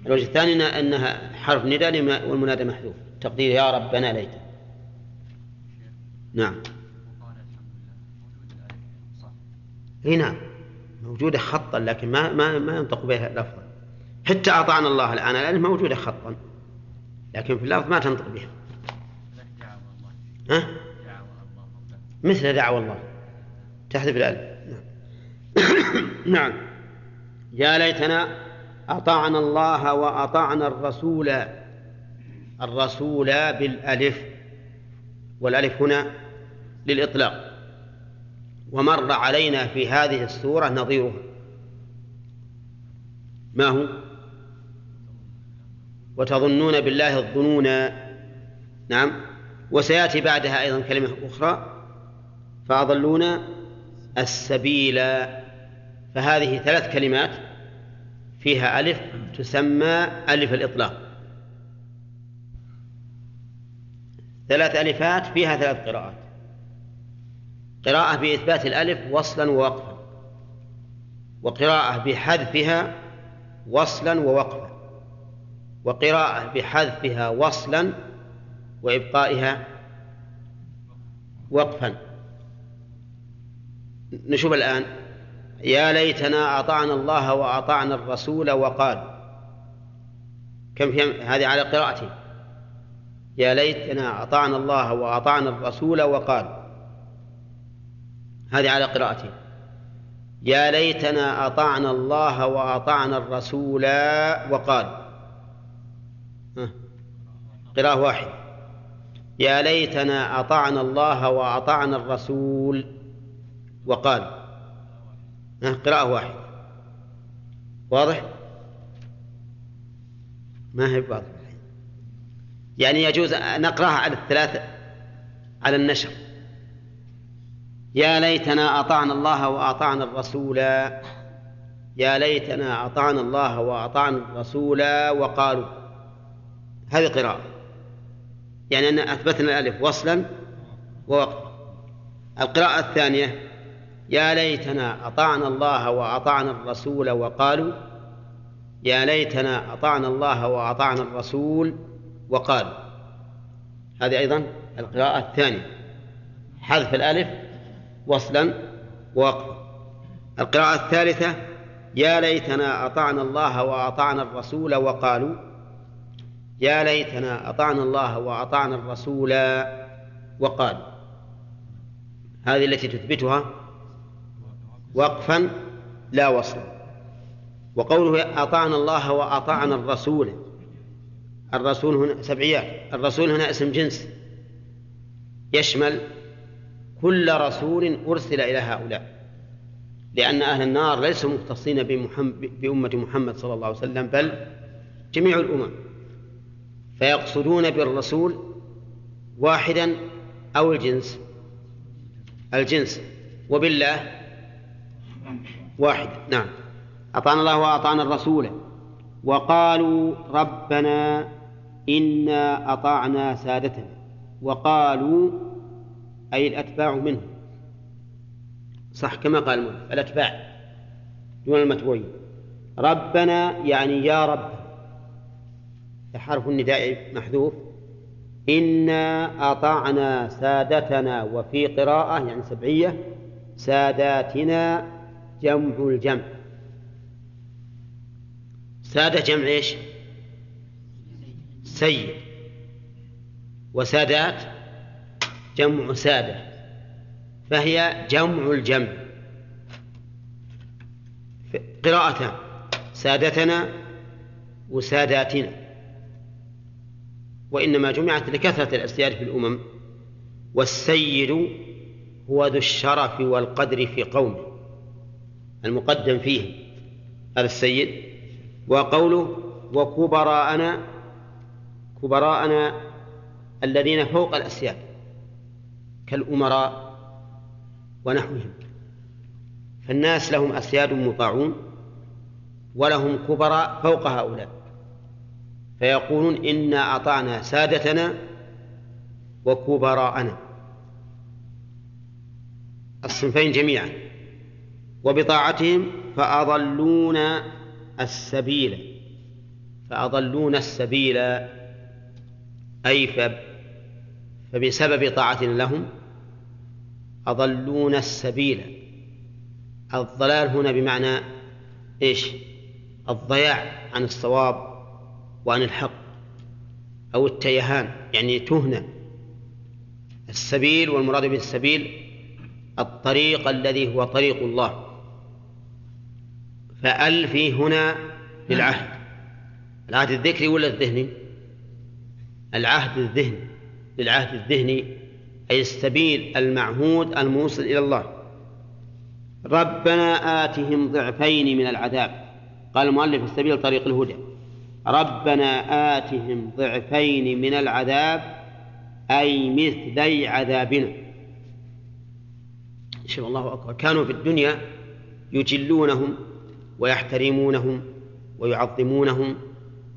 الوجه الثاني. أنها حرف نداء والمنادى محذوف. تقدير يا ربنا ليت نعم. إي نعم. موجودة خطا لكن ما ما ما ينطق بها لفظا. حتى أطعنا الله الآن الألف موجودة خطا. لكن في اللفظ ما تنطق بها. ها؟ مثل دعوة الله. تحذف الألف. نعم. يا ليتنا أطعنا الله وأطعنا الرسول الرسول بالألف والألف هنا للإطلاق. ومر علينا في هذه السورة نظيرها. ما هو؟ وتظنون بالله الظنون. نعم. وسيأتي بعدها أيضا كلمة أخرى. فأضلون السبيل. فهذه ثلاث كلمات فيها ألف تسمى ألف الإطلاق. ثلاث ألفات فيها ثلاث قراءات. قراءة بإثبات الألف وصلا ووقفا. وقراءة بحذفها وصلا ووقفا. وقراءة بحذفها وصلا وإبقائها وقفا. نشوف الآن. يا ليتنا أطعنا الله وأطعنا الرسول وقال. كم في هذه على قراءته يا ليتنا أطعنا الله وأطعنا الرسول وقال. هذه على قراءته يا ليتنا أطعنا الله وأطعنا الرسول وقال. قراءة واحدة. يا ليتنا أطعنا الله وأطعنا الرسول وقال. قراءة واحدة. واضح؟ ما هي واضح يعني يجوز أن نقرأها على الثلاثة على النشر. يا ليتنا أطعنا الله وأطعنا الرسول. يا ليتنا أطعنا الله وأطعنا الرسول وقالوا. هذه قراءة. يعني أن أثبتنا الألف وصلا ووقفا القراءة الثانية يا ليتنا أطعنا الله وأطعنا الرسول وقالوا يا ليتنا أطعنا الله وأطعنا الرسول وقالوا. هذه أيضا القراءة الثانية. حذف الألف وصلا ووقفا. القراءة الثالثة يا ليتنا أطعنا الله وأطعنا الرسول وقالوا يا ليتنا أطعنا الله وأطعنا الرسول وقالوا. هذه التي تثبتها وقفا لا وصلا. وقوله أطعنا الله وأطعنا الرسول. الرسول هنا سبعيات. الرسول هنا اسم جنس. يشمل كل رسول أرسل إلى هؤلاء. لأن أهل النار ليسوا مختصين بأمة محمد صلى الله عليه وسلم بل جميع الأمم. فيقصدون بالرسول واحدا أو الجنس. الجنس. وبالله واحد. نعم. أطعنا الله وأطعنا الرسول. وقالوا ربنا إنا أطعنا سادتنا. وقالوا أي الأتباع منهم صح كما قال المؤلف الأتباع دون المتبوعين. ربنا يعني يا رب. حرف النداء محذوف. إنا أطعنا سادتنا. وفي قراءة يعني سبعية ساداتنا جمع الجمع. سادة جمع إيش؟ سيد. وسادات؟ جمع سادة. فهي جمع الجمع. قراءتان سادتنا وساداتنا. وإنما جمعت لكثرة الأسياد في الأمم. والسيد هو ذو الشرف والقدر في قومه. المقدم فيه هذا السيد. وقوله وكبراءنا كبراءنا الذين فوق الأسياد كالأمراء ونحوهم. فالناس لهم أسياد مطاعون ولهم كبراء فوق هؤلاء. فيقولون إنا أطعنا سادتنا وكبراءنا. الصنفين جميعا. وبطاعتهم فأضلون السبيل فأضلون السبيل أي فبسبب طاعتنا لهم أضلون السبيل. الضلال هنا بمعنى إيش؟ الضياع عن الصواب وعن الحق أو التيهان يعني تهنى. السبيل والمراد بالسبيل الطريق الذي هو طريق الله. فأل في هنا للعهد العهد الذكري ولا الذهني؟ العهد الذهني. للعهد الذهني أي السبيل المعهود الموصل إلى الله. ربنا آتهم ضعفين من العذاب. قال المؤلف السبيل طريق الهدى. ربنا آتهم ضعفين من العذاب أي مثلي عذابنا. شوف الله أكبر. كانوا في الدنيا يجلونهم. ويحترمونهم ويعظمونهم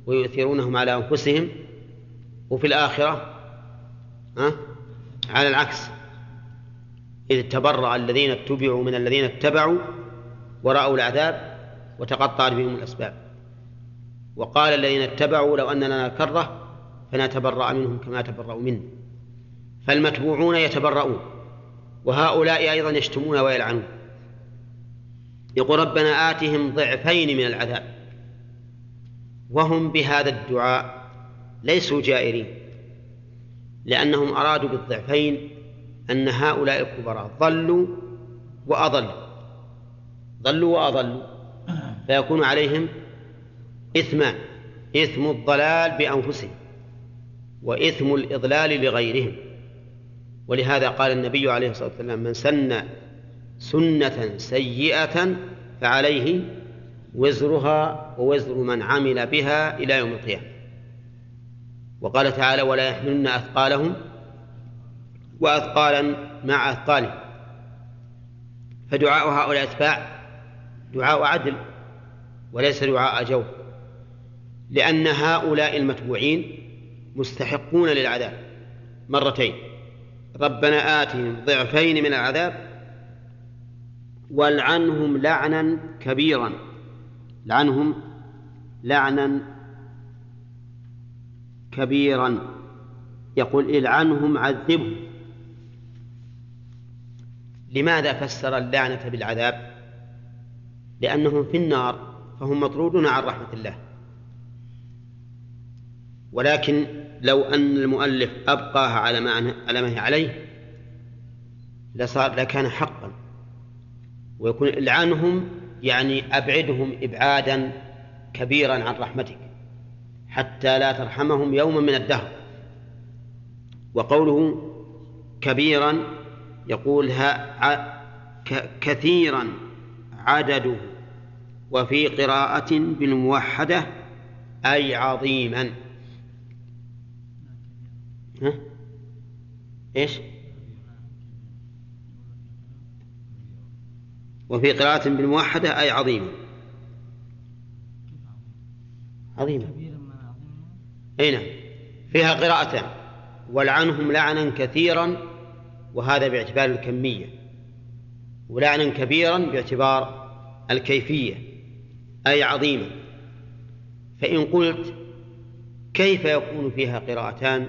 ويؤثرونهم على أنفسهم وفي الآخرة؟ على العكس إذ تبرأ الذين اتبعوا من الذين اتبعوا ورأوا العذاب وتقطعت بهم الأسباب وقال الذين اتبعوا لو أن لنا كرة فنتبرأ منهم كما تبرأوا منا فالمتبوعون يتبرؤون وهؤلاء أيضا يشتمون ويلعنون يقول ربنا آتهم ضعفين من العذاب. وهم بهذا الدعاء ليسوا جائرين. لأنهم أرادوا بالضعفين أن هؤلاء الكبراء ضلوا وأضلوا. ضلوا وأضلوا. فيكون عليهم إثمان إثم الضلال بأنفسهم وإثم الإضلال لغيرهم. ولهذا قال النبي عليه الصلاة والسلام من سن سنة سيئة فعليه وزرها ووزر من عمل بها إلى يوم القيامة. وقال تعالى ولا يحملن أثقالهم وأثقالا مع أثقالهم. فدعاء هؤلاء الأتباع دعاء عدل وليس دعاء جور لأن هؤلاء المتبوعين مستحقون للعذاب مرتين ربنا آتهم ضعفين من العذاب والعنهم لعنا كبيرا. لعنهم لعنا كبيرا. يقول العنهم عذبهم. لماذا فسر اللعنة بالعذاب؟ لأنهم في النار فهم مطرودون عن رحمة الله. ولكن لو أن المؤلف أبقاها على ما على ما هي عليه لصار لكان حقا. ويكون العنهم يعني أبعدهم إبعادا كبيرا عن رحمتك حتى لا ترحمهم يوما من الدهر. وقوله كبيرا يقول ها كثيرا عدده وفي قراءة بالموحدة أي عظيما. ها؟ إيش؟ وفي قراءة بالموحدة أي عظيما عظيما أي نعم. فيها قراءتان. ولعنهم لعنا كثيرا وهذا باعتبار الكمية. ولعنا كبيرا باعتبار الكيفية. أي عظيما فإن قلت كيف يكون فيها قراءتان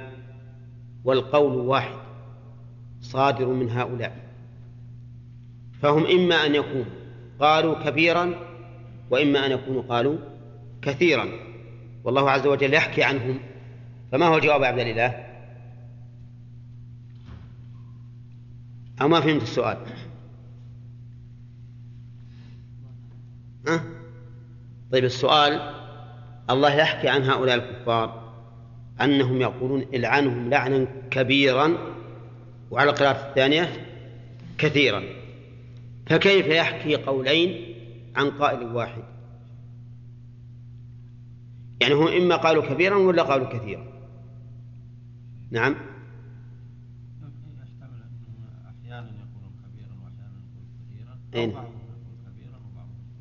والقول واحد صادر من هؤلاء. فهم إما أن يكونوا قالوا كبيرا وإما أن يكونوا قالوا كثيرا. والله عز وجل يحكي عنهم. فما هو الجواب يا عبد الإله أو ما فهمت السؤال؟ أه؟ طيب السؤال الله يحكي عن هؤلاء الكفار أنهم يقولون إلعنهم لعنا كبيرا وعلى القراءة الثانية كثيرا. فكيف يحكي قولين عن قائل واحد؟ يعني هم إما قالوا كبيرا ولا قالوا كثيرا. نعم. أحيانا يقولون كبيرا وأحيانا يقولون كثيرا.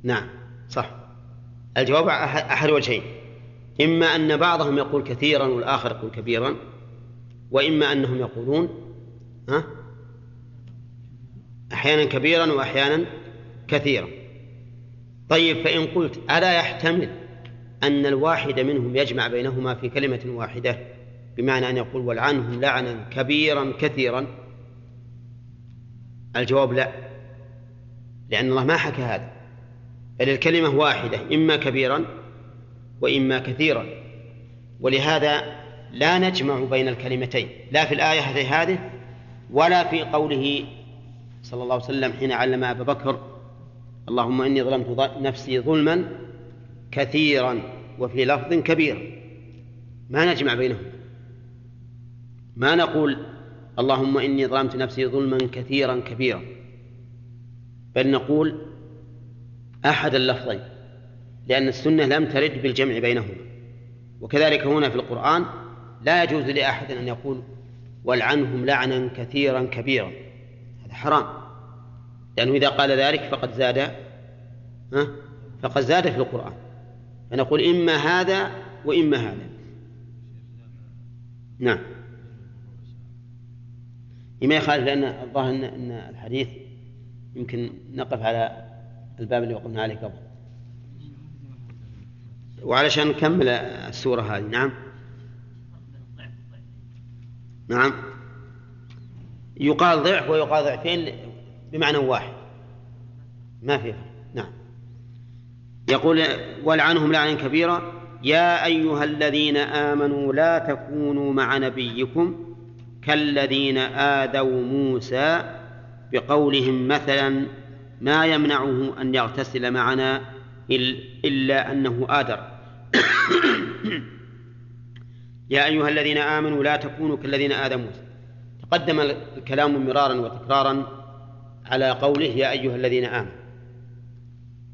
نعم صح. الجواب أح- أحد وجهين. إما أن بعضهم يقول كثيرا والآخر يقول كبيرا وإما أنهم يقولون ها؟ أحيانا كبيرا وأحيانا كثيرا. طيب فإن قلت ألا يحتمل أن الواحد منهم يجمع بينهما في كلمة واحدة بمعنى أن يقول ولعنهم لعنا كبيرا كثيرا؟ الجواب لا لأن الله ما حكى هذا بل الكلمة واحدة إما كبيرا وإما كثيرا. ولهذا لا نجمع بين الكلمتين لا في الآية هذه ولا في قوله صلى الله عليه وسلم حين علم أبا بكر اللهم إني ظلمت نفسي ظلما كثيرا وفي لفظ كبير. ما نجمع بينهم؟ ما نقول اللهم إني ظلمت نفسي ظلما كثيرا كبيرا بل نقول أحد اللفظين لأن السنة لم ترد بالجمع بينهما. وكذلك هنا في القرآن لا يجوز لأحد أن يقول والعنهم لعنا كثيرا كبيرا. حرام. لأنه إذا قال ذلك فقد زاد ها؟ فقد زاد في القرآن. فنقول إما هذا وإما هذا. نعم. ما يخالف لأن الظاهر أن الحديث يمكن نقف على الباب اللي وقفنا عليه قبل. وعلشان نكمل السورة هذه. نعم. نعم. يقال ضعف ويقال ضعفين بمعنى واحد. ما في فرق. نعم. يقول ولعنهم لعنا كبيرا. يا أيها الذين آمنوا لا تكونوا مع نبيكم كالذين آذوا موسى بقولهم مثلا ما يمنعه أن يغتسل معنا إل- إلا أنه آدر يا أيها الذين آمنوا لا تكونوا كالذين آذوا موسى. تقدم الكلام مرارا وتكرارا على قوله يا أيها الذين آمنوا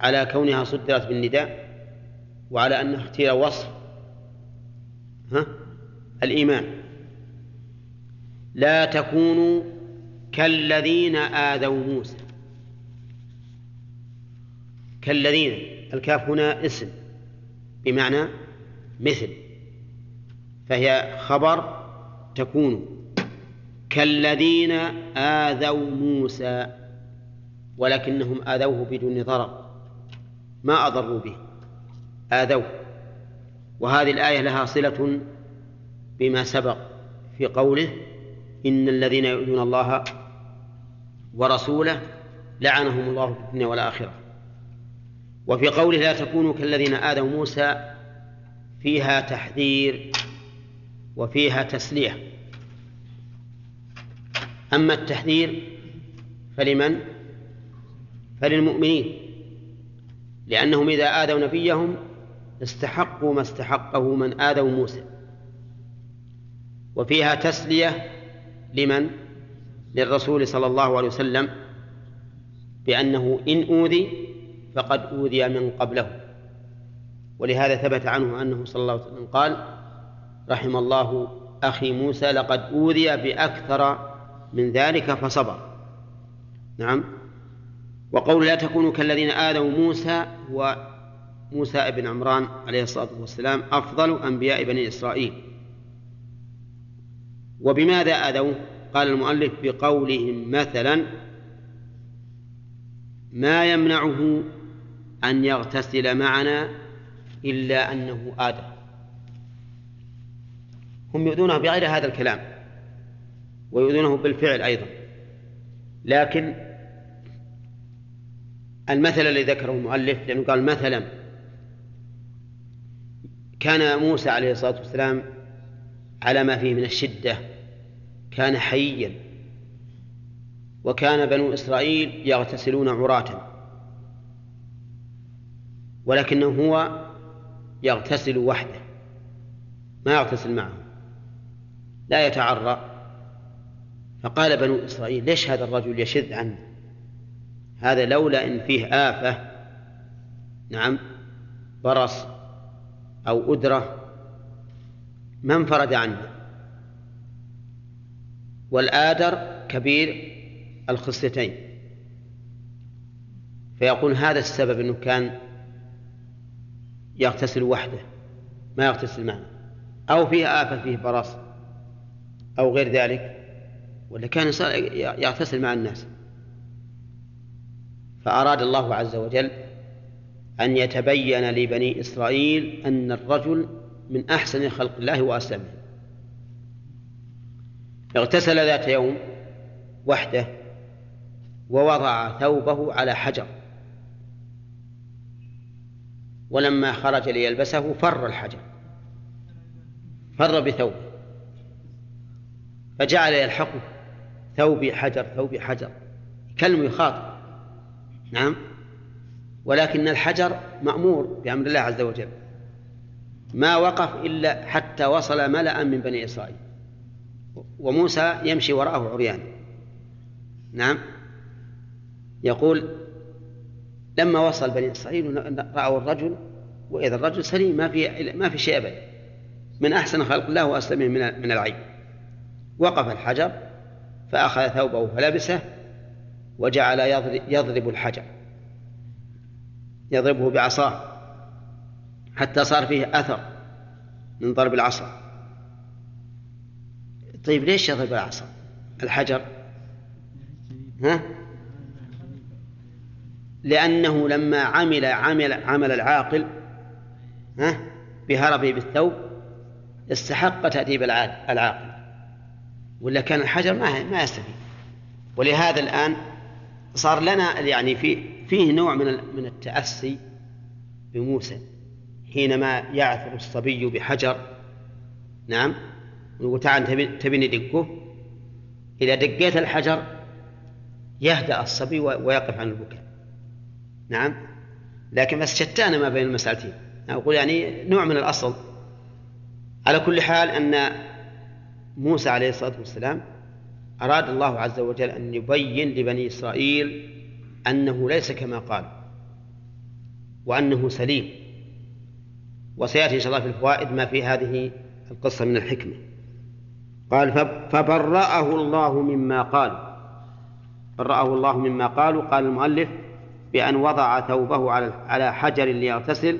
على كونها صدرت بالنداء وعلى أنها اختير وصف ها الإيمان. لا تكونوا كالذين آذوا موسى. كالذين الكاف هنا اسم بمعنى مثل فهي خبر تكون. كالذين آذوا موسى ولكنهم آذوه بدون ضرر. ما أضروا به. آذوه. وهذه الآية لها صلة بما سبق في قوله إن الذين يؤذون الله ورسوله لعنهم الله في الدنيا والآخرة. وفي قوله لا تكونوا كالذين آذوا موسى فيها تحذير وفيها تسلية. أما التحذير فلمن؟ فللمؤمنين لأنهم إذا آذوا نبيهم استحقوا ما استحقه من آذوا موسى وفيها تسلية لمن؟ للرسول صلى الله عليه وسلم بأنه إن أوذي فقد أوذي من قبله ولهذا ثبت عنه أنه صلى الله عليه وسلم قال رحم الله أخي موسى لقد أوذي بأكثر من ذلك فصبر. نعم. وقول لا تكونوا كالذين آذوا موسى هو موسى بن عمران عليه الصلاة والسلام أفضل أنبياء بني إسرائيل. وبماذا آذوه؟ قال المؤلف بقولهم مثلا ما يمنعه أن يغتسل معنا إلا أنه آدم هم يؤذونه بغير هذا الكلام. ويؤذونه بالفعل أيضا. لكن المثل الذي ذكره المؤلف لأنه قال مثلا كان موسى عليه الصلاة والسلام على ما فيه من الشدة كان حيا وكان بنو إسرائيل يغتسلون عراة ولكنه هو يغتسل وحده ما يغتسل معهم لا يتعرى فقال بنو إسرائيل ليش هذا الرجل يشذ عنه؟ هذا لولا إن فيه آفة نعم برص أو أدرة ما انفرد عنه. والآدر كبير الخصلتين فيقول هذا السبب أنه كان يغتسل وحده ما يغتسل معه. أو فيه آفة فيه براس أو غير ذلك. ولا كان يغتسل مع الناس. فأراد الله عز وجل أن يتبين لبني إسرائيل أن الرجل من أحسن خلق الله وأسلمه. اغتسل ذات يوم وحده ووضع ثوبه على حجر. ولما خرج ليلبسه فر الحجر. فر بثوبه. فجعل يلحقه. ثوبي حجر ثوبي حجر. كلمة يخاطب. نعم؟ ولكن الحجر مأمور بأمر الله عز وجل. ما وقف إلا حتى وصل ملأ من بني إسرائيل. وموسى يمشي وراءه عريان. نعم؟ يقول لما وصل بني إسرائيل رأوا الرجل وإذا الرجل سليم ما في ما في شيء أبدا. من أحسن خلق الله وأسلمه من من العيب وقف الحجر فأخذ ثوبه فلبسه وجعل يضرب الحجر. يضربه بعصاه. حتى صار فيه أثر من ضرب العصا. طيب ليش يضرب العصا؟ الحجر؟ ها؟ لأنه لما عمل عمل عمل العاقل ها؟ بهربه بالثوب استحق تأديب العاقل. ولا كان الحجر ما ما يستفيد. ولهذا الآن صار لنا يعني في فيه نوع من من التأسي بموسى حينما يعثر الصبي بحجر. نعم. يقول تعال تبي ندقه إذا دقيت الحجر يهدأ الصبي ويقف عن البكاء. نعم. لكن بس شتان ما بين المسألتين. أقول يعني نوع من الأصل. على كل حال أن موسى عليه الصلاة والسلام أراد الله عز وجل أن يبين لبني إسرائيل أنه ليس كما قال وأنه سليم. وسيأتي إن شاء الله في الفوائد ما في هذه القصة من الحكمة. قال فبرأه الله مما قال. برأه الله مما قالوا قال المؤلف بأن وضع ثوبه على حجر ليغتسل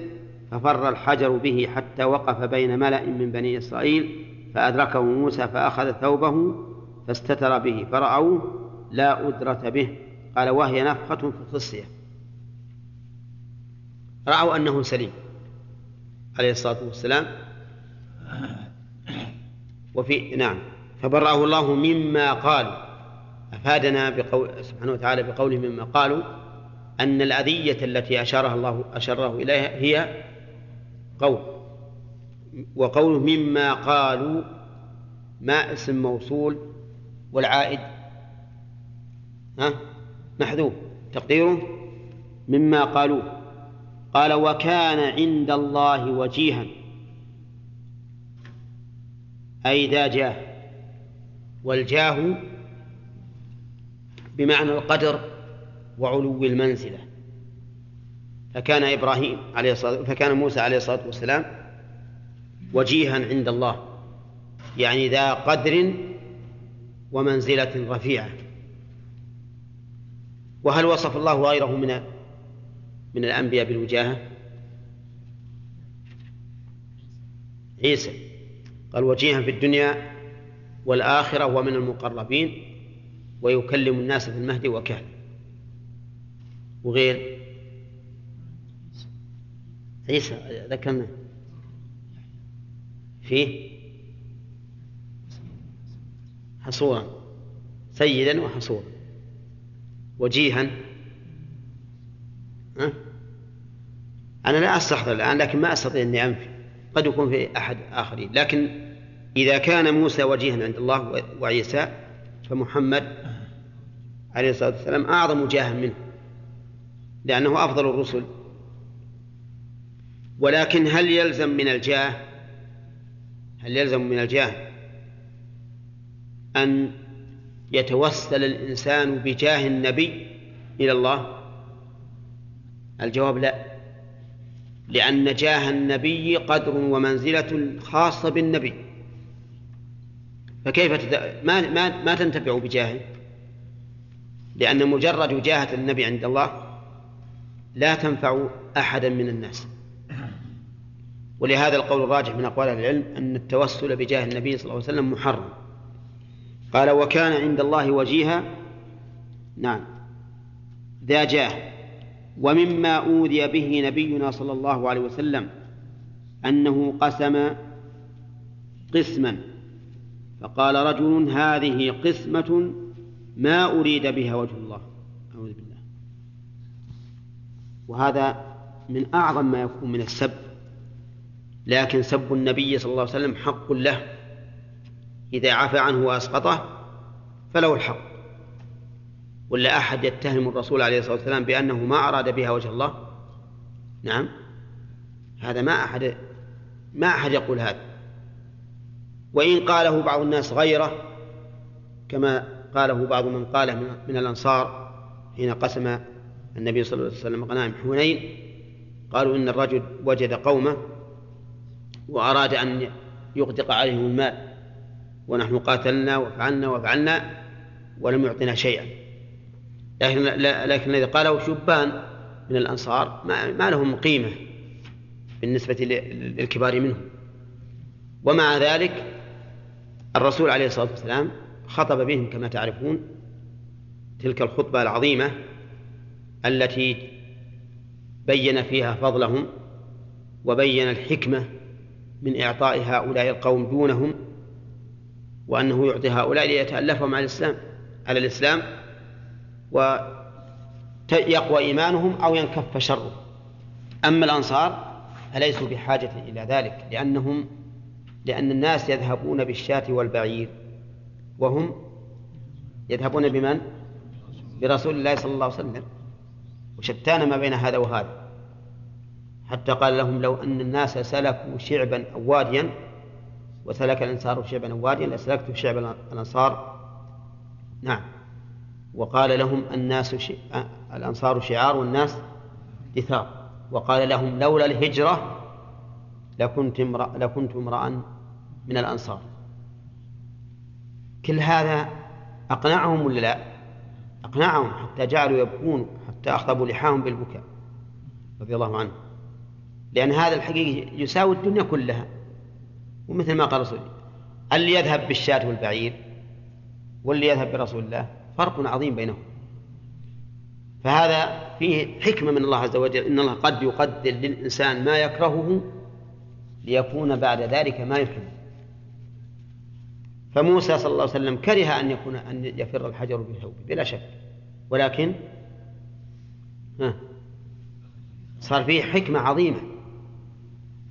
ففر الحجر به حتى وقف بين ملأ من بني إسرائيل فأدركه موسى فأخذ ثوبه فاستتر به فرأوه لا أدرة به قال وهي نفخة في الخصية. رأوا أنه سليم عليه الصلاة والسلام. وفي نعم فبرأه الله مما قالوا. أفادنا بقول سبحانه وتعالى بقوله مما قالوا أن الأذية التي أشارها الله أشاره إليها هي قول وقوله مما قالوا ما اسم موصول والعائد. ها؟ محذوف. تقديره؟ مما قالوه قال وكان عند الله وجيها. أي ذا جاه. والجاه بمعنى القدر وعلو المنزلة. فكان إبراهيم عليه الصلاة فكان موسى عليه الصلاة والسلام وجيها عند الله. يعني ذا قدر ومنزلة رفيعة. وهل وصف الله غيره من من الأنبياء بالوجاهة؟ عيسى. قال وجيها في الدنيا والآخرة ومن المقربين ويكلم الناس في المهد وكهلا وغير؟ عيسى ذكرنا. فيه حصورا سيدا وحصورا وجيها ها؟ أنا لا أستحضر الآن لكن ما أستطيع أني أنفي قد يكون في أحد آخرين. لكن إذا كان موسى وجيها عند الله وعيسى فمحمد عليه الصلاة والسلام أعظم جاها منه لأنه أفضل الرسل. ولكن هل يلزم من الجاه؟ هل يلزم من الجاه أن يتوسل الإنسان بجاه النبي إلى الله؟ الجواب لا لأن جاه النبي قدر ومنزلة خاصة بالنبي. فكيف تت... ما ما ما تنتفع بجاهه لأن مجرد وجاهة النبي عند الله لا تنفع أحدا من الناس. ولهذا القول الراجح من أقوال العلم أن التوسل بجاه النبي صلى الله عليه وسلم محرم. قال وكان عند الله وجيها نعم. ذا جاه ومما أوذي به نبينا صلى الله عليه وسلم أنه قسم قسما. فقال رجل هذه قسمة ما أريد بها وجه الله. أعوذ بالله. وهذا من أعظم ما يكون من السب لكن سب النبي صلى الله عليه وسلم حق له. إذا عفى عنه وأسقطه فله الحق. ولا أحد يتهم الرسول عليه الصلاة والسلام بأنه ما أراد بها وجه الله؟ نعم. هذا ما أحد ما أحد يقول هذا. وإن قاله بعض الناس غيره كما قاله بعض من قاله من الأنصار حين قسم النبي صلى الله عليه وسلم غنائم حنين قالوا إن الرجل وجد قومه وأراد أن يغدق عليهم المال ونحن قاتلنا وفعلنا وفعلنا ولم يعطنا شيئا. لكن لكن الذي قاله شبان من الأنصار ما, لهم قيمة بالنسبة للكبار منهم. ومع ذلك الرسول عليه الصلاة والسلام خطب بهم كما تعرفون تلك الخطبة العظيمة التي بين فيها فضلهم وبين الحكمة من إعطاء هؤلاء القوم دونهم وأنه يعطي هؤلاء ليتألفهم على الإسلام على الإسلام ويقوى إيمانهم أو ينكف شره أما الأنصار فليسوا بحاجة إلى ذلك لأنهم لأن الناس يذهبون بالشاة والبعير وهم يذهبون بمن؟ برسول الله صلى الله عليه وسلم. وشتان ما بين هذا وهذا. حتى قال لهم لو أن الناس سلكوا شعبا أو واديا وسلك الأنصار شعبا أو واديا لسلكت شعب الأنصار. نعم. وقال لهم الناس ش... الأنصار شعار والناس دثار. وقال لهم لولا الهجرة لكنت امرأ لكنت امرأ من الأنصار. كل هذا أقنعهم ولا لا؟ أقنعهم حتى جعلوا يبكون حتى أخطبوا لحاهم بالبكاء. رضي الله عنه لأن هذا الحقيقة يساوي الدنيا كلها. ومثل ما قال رسول اللي يذهب بالشاة والبعير واللي يذهب برسول الله فرق عظيم بينهم. فهذا فيه حكمة من الله عز وجل إن الله قد يقدر للإنسان ما يكرهه ليكون بعد ذلك ما يحب فموسى صلى الله عليه وسلم كره أن يكون أن يفر الحجر بثوبه بلا شك. ولكن ها صار فيه حكمة عظيمة.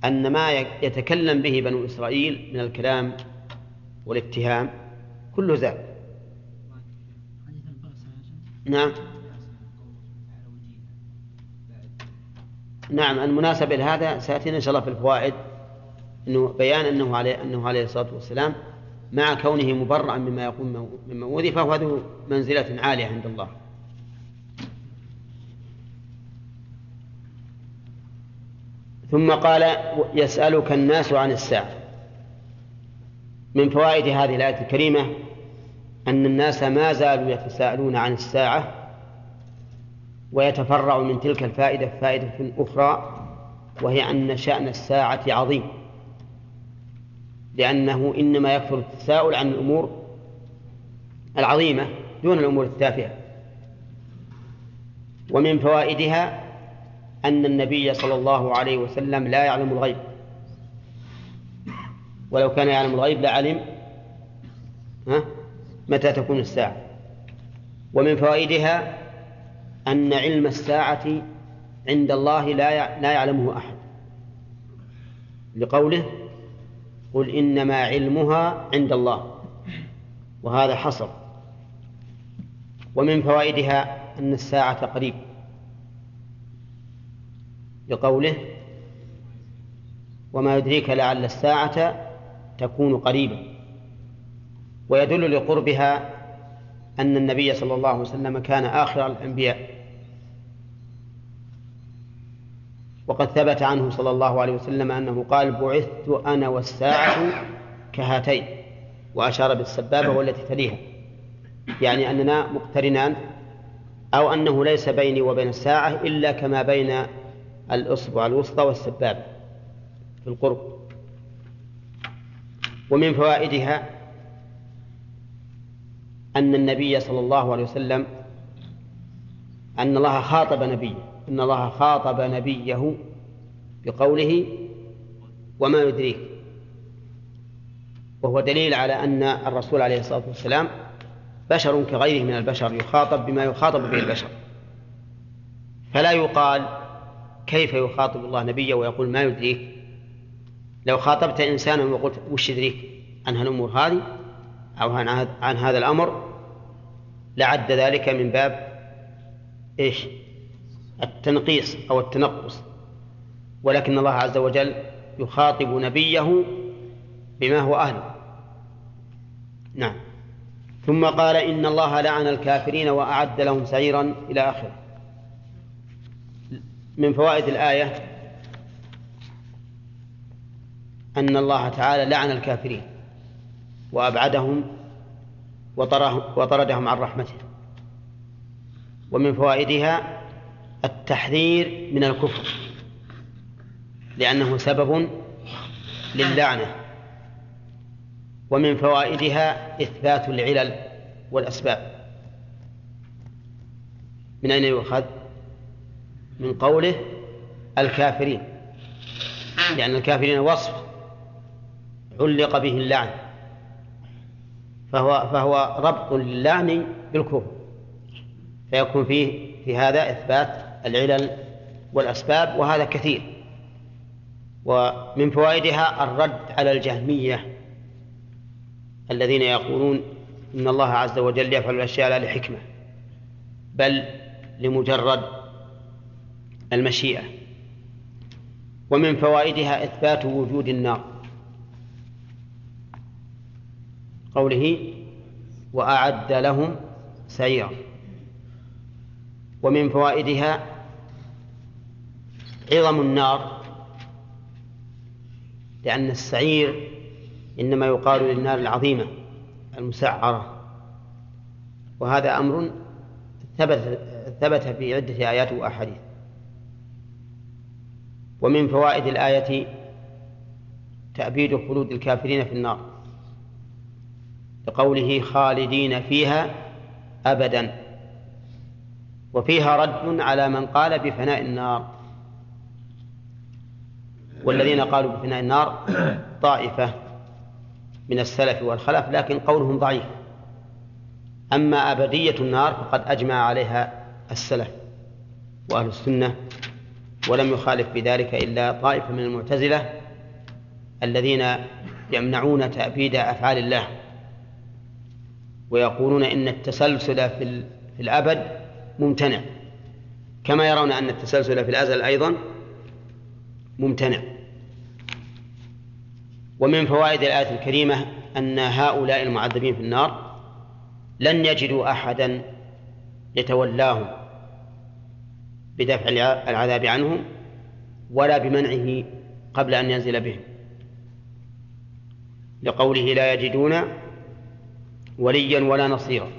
أن ما يتكلم به بنو إسرائيل من الكلام والاتهام كله زاد. نعم. نعم المناسبة لهذا سيأتينا إن شاء الله في الفوائد. أنه بيان أنه عليه أنه عليه الصلاة والسلام مع كونه مبرأ مما يقوم مما أوذي فهو ذو منزلة عالية عند الله. ثم قال يسألك الناس عن الساعة. من فوائد هذه الآية الكريمة أن الناس ما زالوا يتساءلون عن الساعة ويتفرع من تلك الفائدة فائدة أخرى وهي أن شأن الساعة عظيم. لأنه إنما يكثر التساؤل عن الأمور العظيمة دون الأمور التافهة. ومن فوائدها أن النبي صلى الله عليه وسلم لا يعلم الغيب. ولو كان يعلم الغيب لعلم متى تكون الساعة. ومن فوائدها أن علم الساعة عند الله لا لا يعلمه أحد. لقوله قل إنما علمها عند الله. وهذا حصر. ومن فوائدها أن الساعة قريب. لقوله وما يدريك لعل الساعة تكون قريبا. ويدل لقربها أن النبي صلى الله عليه وسلم كان آخر الأنبياء. وقد ثبت عنه صلى الله عليه وسلم أنه قال بعثت أنا والساعة كهاتين وأشار بالسبابة والتي تليها. يعني أننا مقترنان أو أنه ليس بيني وبين الساعة إلا كما بين الإصبع الوسطى والسبابة في القرب. ومن فوائدها أن النبي صلى الله عليه وسلم أن الله خاطب نبيه إن الله خاطب نبيه بقوله وما يدريك. وهو دليل على أن الرسول عليه الصلاة والسلام بشر كغيره من البشر يخاطب بما يخاطب به البشر. فلا يقال كيف يخاطب الله نبيه ويقول ما يدريك؟ لو خاطبت إنسانا وقلت وش يدريك؟ عن هالأمور هذه أو عن هذا الأمر؟ لعد ذلك من باب إيش؟ التنقيص أو التنقص. ولكن الله عز وجل يخاطب نبيه بما هو أهله. نعم. ثم قال إن الله لعن الكافرين وأعد لهم سعيرا إلى آخره. من فوائد الآية أن الله تعالى لعن الكافرين وأبعدهم وطردهم عن رحمته. ومن فوائدها التحذير من الكفر لأنه سبب للعنة. ومن فوائدها إثبات العلل والأسباب. من أين يؤخذ؟ من قوله الكافرين. لأن الكافرين وصف علق به اللعن. فهو فهو ربط للعن بالكفر. فيكون فيه في هذا إثبات العلل والأسباب وهذا كثير. ومن فوائدها الرد على الجهمية الذين يقولون إن الله عز وجل يفعل الأشياء لا لحكمة بل لمجرد المشيئة. ومن فوائدها إثبات وجود النار. قوله وأعد لهم سعيرا ومن فوائدها عظم النار لأن السعير إنما يقال للنار العظيمة المسعرة. وهذا أمر ثبت ثبت في عدة آيات وأحاديث. ومن فوائد الآية تأبيد خلود الكافرين في النار. لقوله خالدين فيها أبدا. وفيها رد على من قال بفناء النار. والذين قالوا بفناء النار طائفة من السلف والخلف لكن قولهم ضعيف. أما أبدية النار فقد أجمع عليها السلف وأهل السنة ولم يخالف بذلك إلا طائفة من المعتزلة الذين يمنعون تأبيد أفعال الله ويقولون إن التسلسل في, الأبد ممتنع. كما يرون أن التسلسل في الأزل أيضا ممتنع. ومن فوائد الآية الكريمة أن هؤلاء المعذبين في النار لن يجدوا أحدا يتولاهم. بدفع العذاب عنهم ولا بمنعه قبل أن ينزل بهم لقوله لا يجدون وليا ولا نصيرا.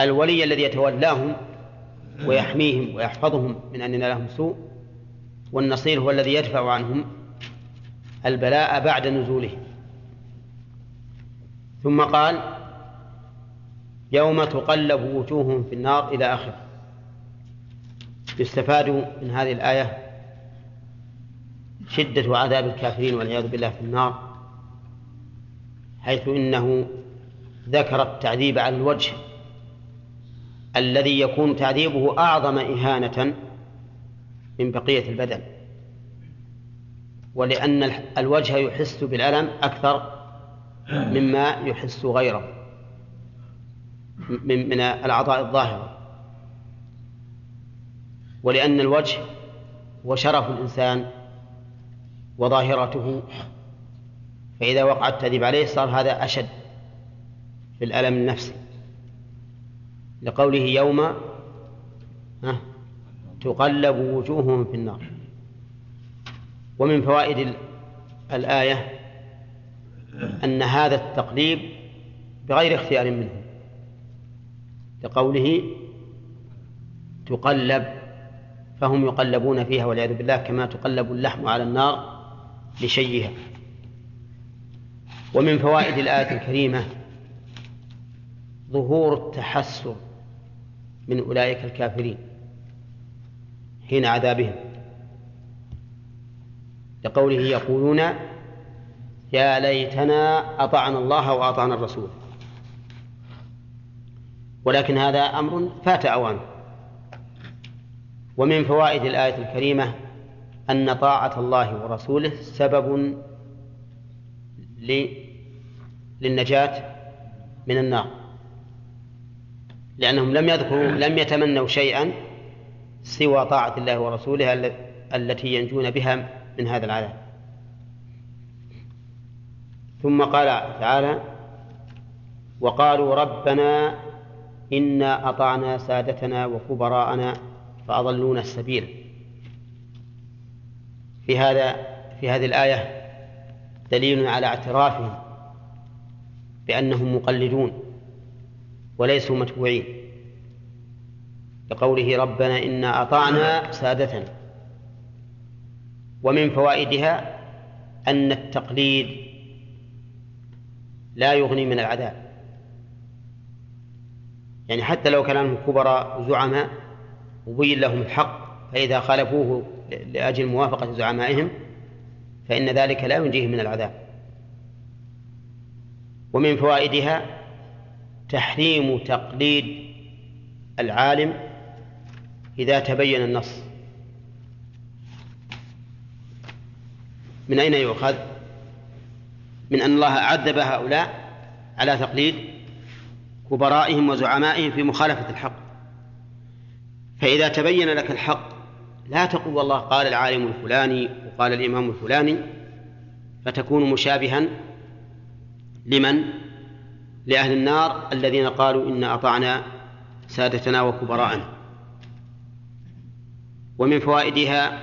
الولي الذي يتولاهم ويحميهم ويحفظهم من أن لهم سوء والنصير هو الذي يدفع عنهم البلاء بعد نزوله. ثم قال يوم تقلب وجوههم في النار إلى آخره. يستفاد من هذه الآية شدة عذاب الكافرين والعياذ بالله في النار حيث إنه ذكر التعذيب على الوجه الذي يكون تعذيبه أعظم إهانة من بقية البدن. ولأن الوجه يحس بالألم أكثر مما يحس غيره من الأعضاء الظاهرة. ولأن الوجه هو شرف الإنسان وظاهرته فإذا وقع التأديب عليه صار هذا أشد في الألم النفسي. لقوله يوم تقلب وجوههم في النار. ومن فوائد الآية أن هذا التقليب بغير اختيار منه. لقوله تقلب فهم يقلبون فيها والعياذ بالله كما تقلب اللحم على النار لشيها. ومن فوائد الآية الكريمة ظهور التحسر من أولئك الكافرين حين عذابهم. لقوله يقولون يا ليتنا أطعنا الله وأطعنا الرسول. ولكن هذا أمر فات أوانه. ومن فوائد الآية الكريمة أن طاعة الله ورسوله سبب للنجاة من النار. لأنهم لم يذكروا لم يتمنوا شيئا سوى طاعة الله ورسوله التي ينجون بها من هذا العذاب. ثم قال تعالى وقالوا ربنا إنا أطعنا سادتنا وكبراءنا فأضلونا السبيل. في هذا في هذه الآية دليل على اعترافهم بأنهم مقلدون وليسوا متبوعين لقوله ربنا إنا أطعنا سادتنا ومن فوائدها أن التقليد لا يغني من العذاب. يعني حتى لو كانوا كبراء زعماء وبين لهم الحق فإذا خالفوه لأجل موافقة زعمائهم فإن ذلك لا ينجيهم من العذاب. ومن فوائدها تحريم تقليد العالم إذا تبين النص. من أين يؤخذ؟ من أن الله عذب هؤلاء على تقليد كبرائهم وزعمائهم في مخالفة الحق. فإذا تبين لك الحق لا تقول والله قال العالم الفلاني وقال الإمام الفلاني فتكون مشابها لمن؟ لأهل النار الذين قالوا إن أطعنا سادتنا وكبراءنا. ومن فوائدها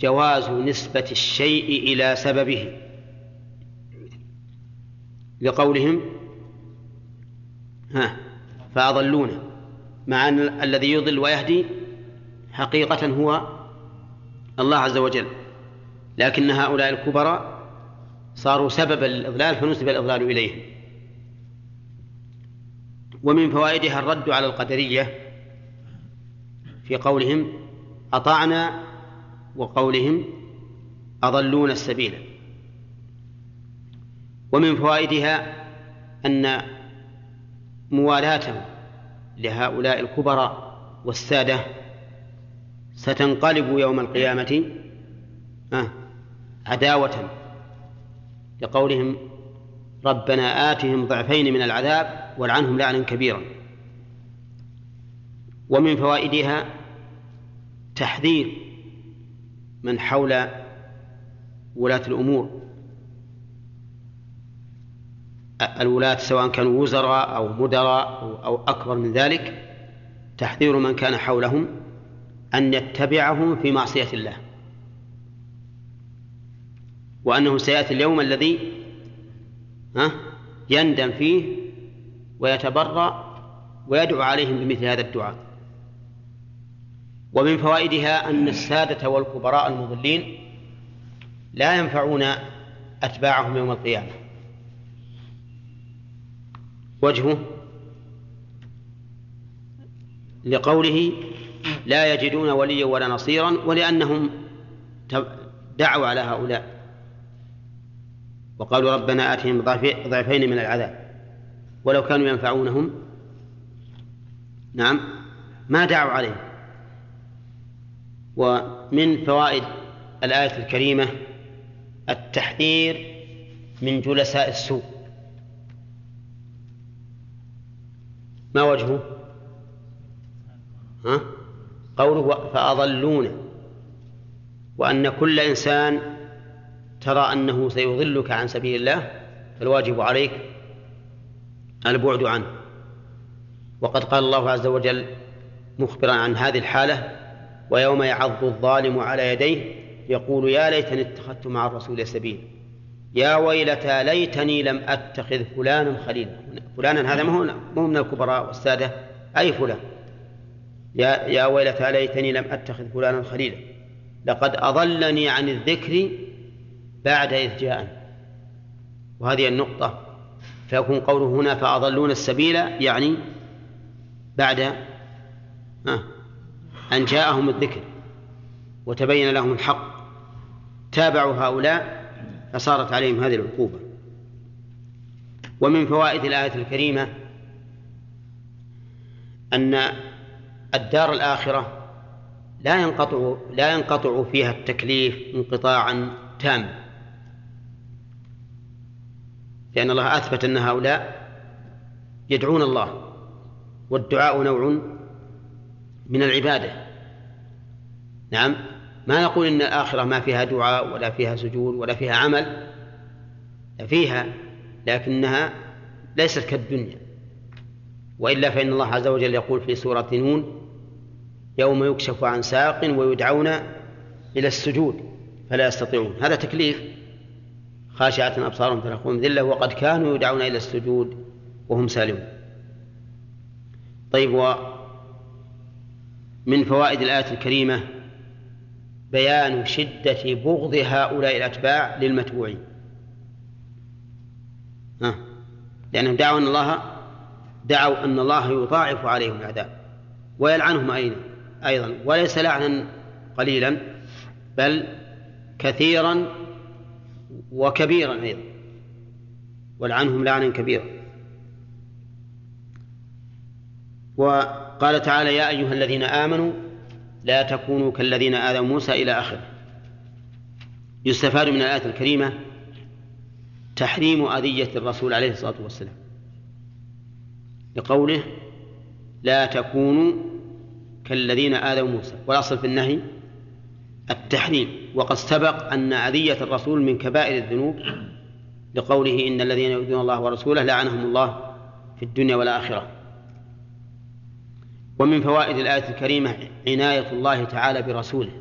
جواز نسبة الشيء إلى سببه. لقولهم ها فأضلونا. مع أن الذي يضل ويهدي حقيقة هو الله عز وجل. لكن هؤلاء الكبراء صاروا سببا للإضلال فنسب الإضلال إليهم. ومن فوائدها الرد على القدرية في قولهم أطعنا وقولهم أضلون السبيل. ومن فوائدها أن موالاتهم لهؤلاء الكبراء والسادة ستنقلب يوم القيامة عداوة لقولهم ربنا آتهم ضعفين من العذاب والعنهم لعنا كبيرا. ومن فوائدها تحذير من حول ولاة الأمور. الولاة سواء كانوا وزراء أو مدراء أو أكبر من ذلك تحذير من كان حولهم أن يتبعهم في معصية الله. وأنه سيأتي اليوم الذي يندم فيه ويتبرأ ويدعو عليهم بمثل هذا الدعاء. ومن فوائدها أن السادة والكبراء المضلين لا ينفعون أتباعهم يوم القيامة. وجهه لقوله لا يجدون وليا ولا نصيرا ولأنهم دعوا على هؤلاء. وقالوا ربنا آتهم ضعفين من العذاب. ولو كانوا ينفعونهم. نعم. ما دعوا عليهم ومن فوائد الآية الكريمة التحذير من جلساء السوء. ما وجهه؟ ها؟ قوله فأضلون وأن كل إنسان ترى أنه سيضلك عن سبيل الله فالواجب عليك البعد عنه. وقد قال الله عز وجل مخبرا عن هذه الحالة ويوم يعض الظالم على يديه يقول يا ليتني اتخذت مع الرسول سبيلا. يا ويلتى ليتني لم أتخذ فلانا خليلا. فلانا هذا ما هو من الكبراء والسادة أي فلان؟ يا يا ويلتى ليتني لم أتخذ فلانا خليلا. لقد أضلني عن الذكر بعد إذ جاءني. وهذه النقطة فيكون قوله هنا فأضلون السبيل يعني بعد أن جاءهم الذكر وتبين لهم الحق. تابعوا هؤلاء فصارت عليهم هذه العقوبة. ومن فوائد الآية الكريمة أن الدار الآخرة لا ينقطع لا ينقطع فيها التكليف انقطاعا تاما. لأن الله أثبت أن هؤلاء يدعون الله والدعاء نوع من العبادة. نعم ما نقول إن الآخرة ما فيها دعاء ولا فيها سجود ولا فيها عمل فيها. لكنها ليست كالدنيا. وإلا فإن الله عز وجل يقول في سورة نون يوم يكشف عن ساق ويدعون إلى السجود فلا يستطيعون. هذا تكليف خاشعة أبصارهم ترقون ذلة وقد كانوا يدعون إلى السجود وهم سالمون. طيب ومن فوائد الآية الكريمة بيان شدة بغض هؤلاء الأتباع للمتبوعين. ها. لأنهم دعوا أن الله دعوا أن الله يضاعف عليهم العذاب. ويلعنهم أيضا. وليس لعنا قليلا بل كثيرا وكبيرا أيضا. ولعنهم لعنا كبيرا. وقال تعالى يا أيها الذين آمنوا لا تكونوا كالذين آذوا موسى إلى آخره. يستفاد من الآية الكريمة تحريم أذية الرسول عليه الصلاة والسلام. لقوله لا تكونوا كالذين آذوا موسى. والأصل في النهي التحريم. وقد سبق أن أذية الرسول من كبائر الذنوب لقوله إن الذين يؤذون الله ورسوله لعنهم الله في الدنيا والآخرة. ومن فوائد الآية الكريمة عناية الله تعالى برسوله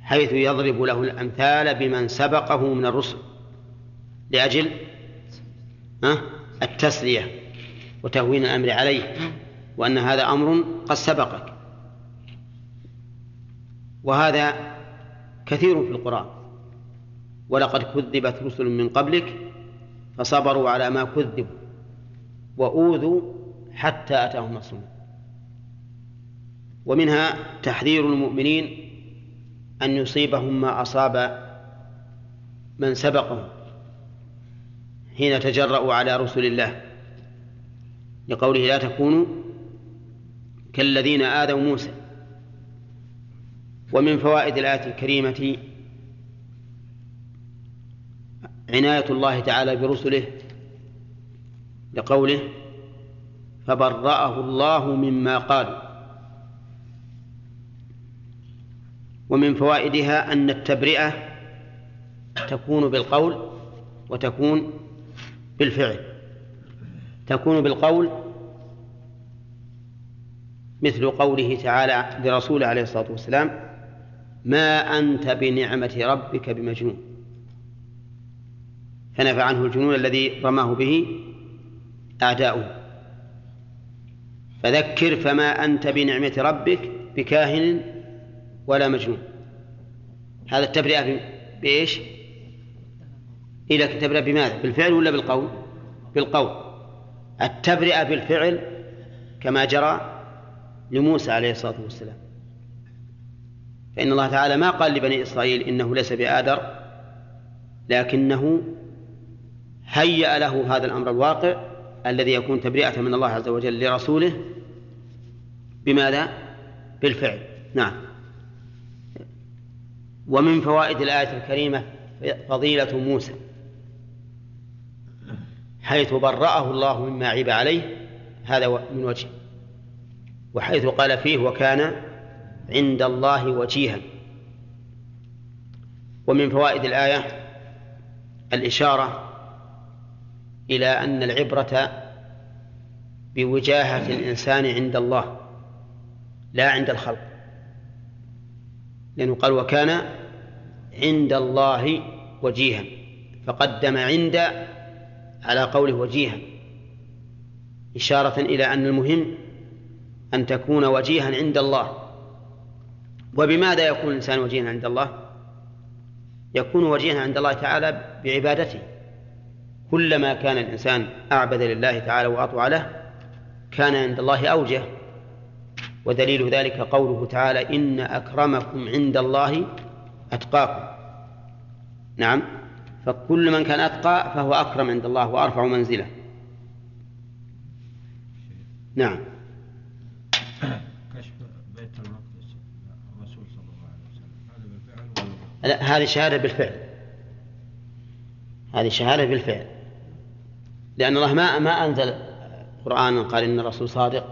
حيث يضرب له الأمثال بمن سبقه من الرسل. لأجل التسلية وتهوين الأمر عليه وأن هذا أمر قد سبقك وهذا كثير في القرآن. ولقد كذبت رسل من قبلك فصبروا على ما كذبوا وأوذوا حتى أتاهم نصرنا ومنها تحذير المؤمنين أن يصيبهم ما أصاب من سبقهم. حين تجرأوا على رسل الله لقوله لا تكونوا كالذين آذوا موسى. ومن فوائد الآية الكريمة عناية الله تعالى برسله لقوله فبرأه الله مما قالوا. ومن فوائدها أن التبرئة تكون بالقول وتكون بالفعل. تكون بالقول مثل قوله تعالى لرسوله عليه الصلاة والسلام ما أنت بنعمة ربك بمجنون. فنفى عنه الجنون الذي رماه به أعداؤه. فذكر فما أنت بنعمة ربك بكاهن ولا مجنون. هذا التبرئة بإيش؟ إلى التبرئة بماذا؟ بالفعل ولا بالقول؟ بالقول التبرئة بالفعل كما جرى لموسى عليه الصلاة والسلام فإن الله تعالى ما قال لبني إسرائيل إنه ليس بآدر لكنه هيأ له هذا الأمر الواقع الذي يكون تبرئة من الله عز وجل لرسوله بماذا؟ بالفعل نعم ومن فوائد الآية الكريمة فضيلة موسى حيث برأه الله مما عيب عليه هذا من وجه وحيث قال فيه وكان عند الله وجيها. ومن فوائد الآية الإشارة إلى أن العبرة بوجاهة الإنسان عند الله لا عند الخلق. لأنه قال وكان عند الله وجيها. فقدم عند على قوله وجيها إشارة إلى أن المهم أن تكون وجيها عند الله. وبماذا يكون الإنسان وجيها عند الله؟ يكون وجيها عند الله تعالى بعبادته. كلما كان الإنسان أعبد لله تعالى وأطوع له كان عند الله أوجه. ودليل ذلك قوله تعالى إن أكرمكم عند الله أتقاكم. نعم. فكل من كان أتقى فهو أكرم عند الله وأرفع منزله. نعم. كشف بيت المقدس الرسول صلى الله عليه وسلم هذا بالفعل لا هذه شهادة بالفعل. هذه شهادة بالفعل. لأن الله ما ما أنزل قرآنا قال إن الرسول صادق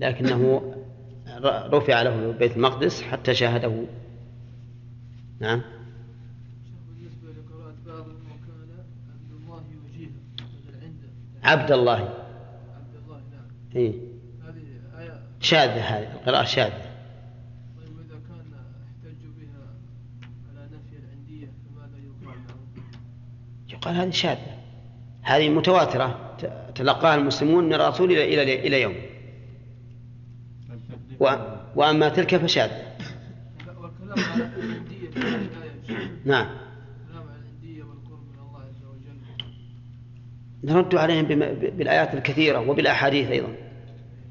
لكنه رفع له بيت المقدس حتى شاهده. نعم بالنسبة لقراءة بعض وكان عبد الله وجيها بدل عنده عبد الله. عبد الله نعم. إيه. هذه آية شاذة هذه القراءة شاذة. طيب وإذا كان احتجوا بها على نفي العندية فماذا يقال؟ يقال هذه شاذة. هذه متواترة. ت- تلقاها المسلمون من الرسول إلى إلى إلى يوم. و- وأما تلك فشاذة. لا، والكلام على العندية في هذه الآية يا شيخ. نعم الكلام على العندية والقرب من الله عز وجل نرد عليهم بالآيات الكثيرة وبالأحاديث أيضا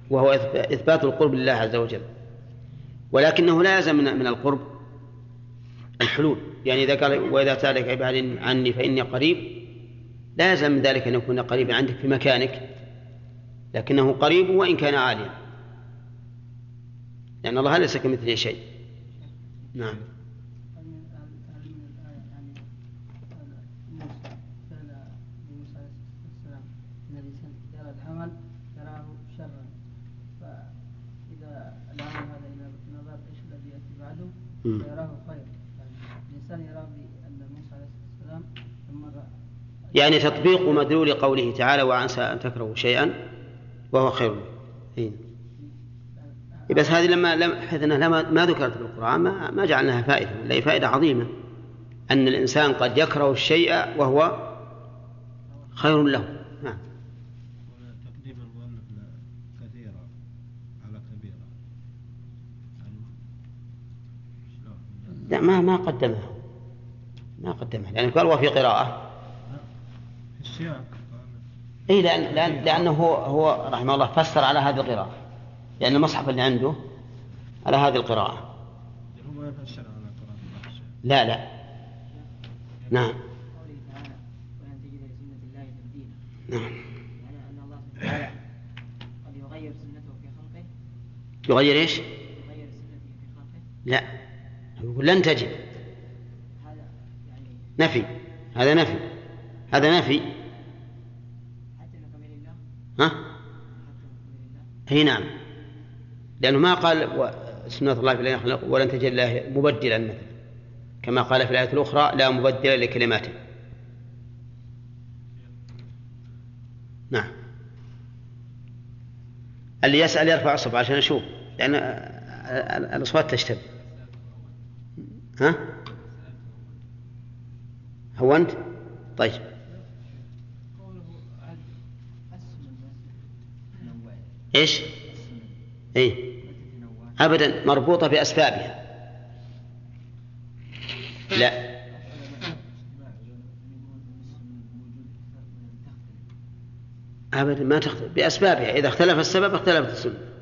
وهو إثب- إثبات القرب لله عز وجل. ولكنه لا يلزم من القرب الحلول. يعني إذا قال وإذا سألك عبادي عني فإني قريب لا يلزم من ذلك أن يكون قريبا عندك في مكانك لكنه قريب وإن كان عاليا. لأن الله ليس كمثله شيء. نعم هل من هل هل من الآية يعني هذا موسى فعل لموسى عليه السلام أن الإنسان يرى العمل يراه شرا فإذا العمل هذا إلى نظر إيش الذي يأتي خير. يعني الإنسان يرى بأن موسى عليه السلام يعني تطبيق مدلول قوله تعالى وعسى أن تكرهوا شيئا وهو خير لكم إيه. بس هذه لما لم حيث أنها لما ما ذكرت بالقرآن ما ما جعلناها فائدة ولا فائدة عظيمة. أن الإنسان قد يكره الشيء وهو خير له نعم تقديم المؤلف كثيرة على كبيرة يعني شلون؟ لا ما ما قدمها. ما قدمها لأنه قال وفي قراءة. في السياق. قال أي لأن لأن لأنه هو, هو رحمه الله فسر على هذه القراءة. لأن المصحف اللي عنده على هذه القراءة. هو ما يفسر على قراءة النفس لا لا. نعم. قوله تعالى ولن تجد لسنة الله تبديلا نعم. يعني أن الله سبحانه وتعالى قد يغير سنته في خلقه؟ يغير إيش؟ يغير سنته في خلقه؟ لا. يقول لن تجد. نفي. هذا نفي. هذا نفي. ها؟ إي نعم. لأنه ما قال. سنة الله في يخلق ولن تجد الله مبدلا مثلا. كما قال في الآية الأخرى لا مبدل لكلماته نعم. اللي يسأل يرفع الصبع عشان أشوف لأن الأصوات تشتبه. ها؟ هو أنت؟ طيب. إيش؟ اي ابدا مربوطة بأسبابها. لا. ابدا ما تختلف بأسبابها. إذا اختلف السبب اختلفت السنة.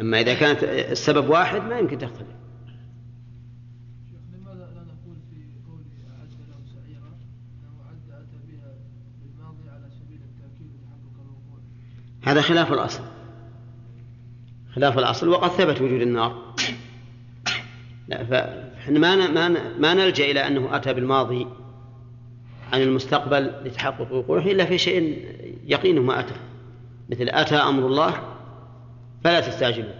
أما إذا كانت السبب واحد ما يمكن تختلف. أنه أتى هذا خلاف الأصل. خلاف الأصل وقد ثبت وجود النار. لا فاحنا ما ما ما نلجأ إلى أنه أتى بالماضي عن المستقبل لتحقق وقوعه إلا في شيء يقينه ما أتى. مثل أتى أمر الله فلا تستعجلوا.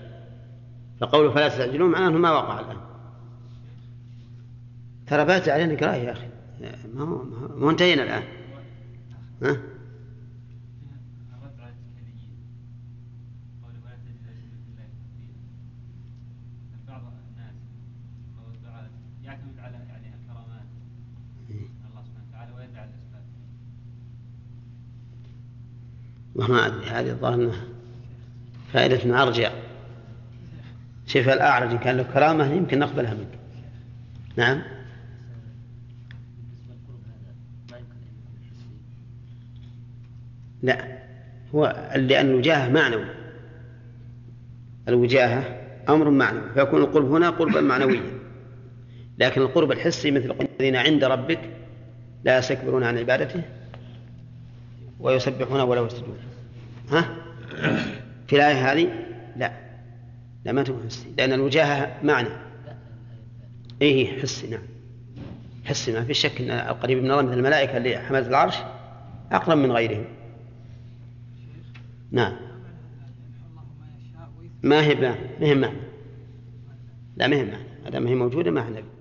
فقوله فلا تستعجلون معناه أنه ما وقع الآن. ترى بات علينا قرايه يا أخي. ما هو ما انتهينا ها؟ على يعني الكرامات من الله سبحانه وتعالى ويدعي الاسباب والله ما أدري هذه الظاهر فائدة أرجع شوف الأعرج إن كان له كرامة يمكن نقبلها منك. نعم. لا. هو لأن الوجاهة معنوي الوجاهة أمر معنوي. فيكون القرب هنا قربا معنويا. لكن القرب الحسي مثل الذين عند ربك لا يستكبرون عن عبادته ويسبحون وله يسجدون. ها؟ في الآية هذه؟ لا. لا ما تكون حسي. لأن الوجاهة معنى. الثانية إيه حسي نعم. حسي ما في شك أن القريب من الله مثل الملائكة اللي حملت العرش أقرب من غيرهم. نعم. ما هي ما ما هي معنى؟ لا ما هي معنى. ما دام هي موجودة ما هي نبي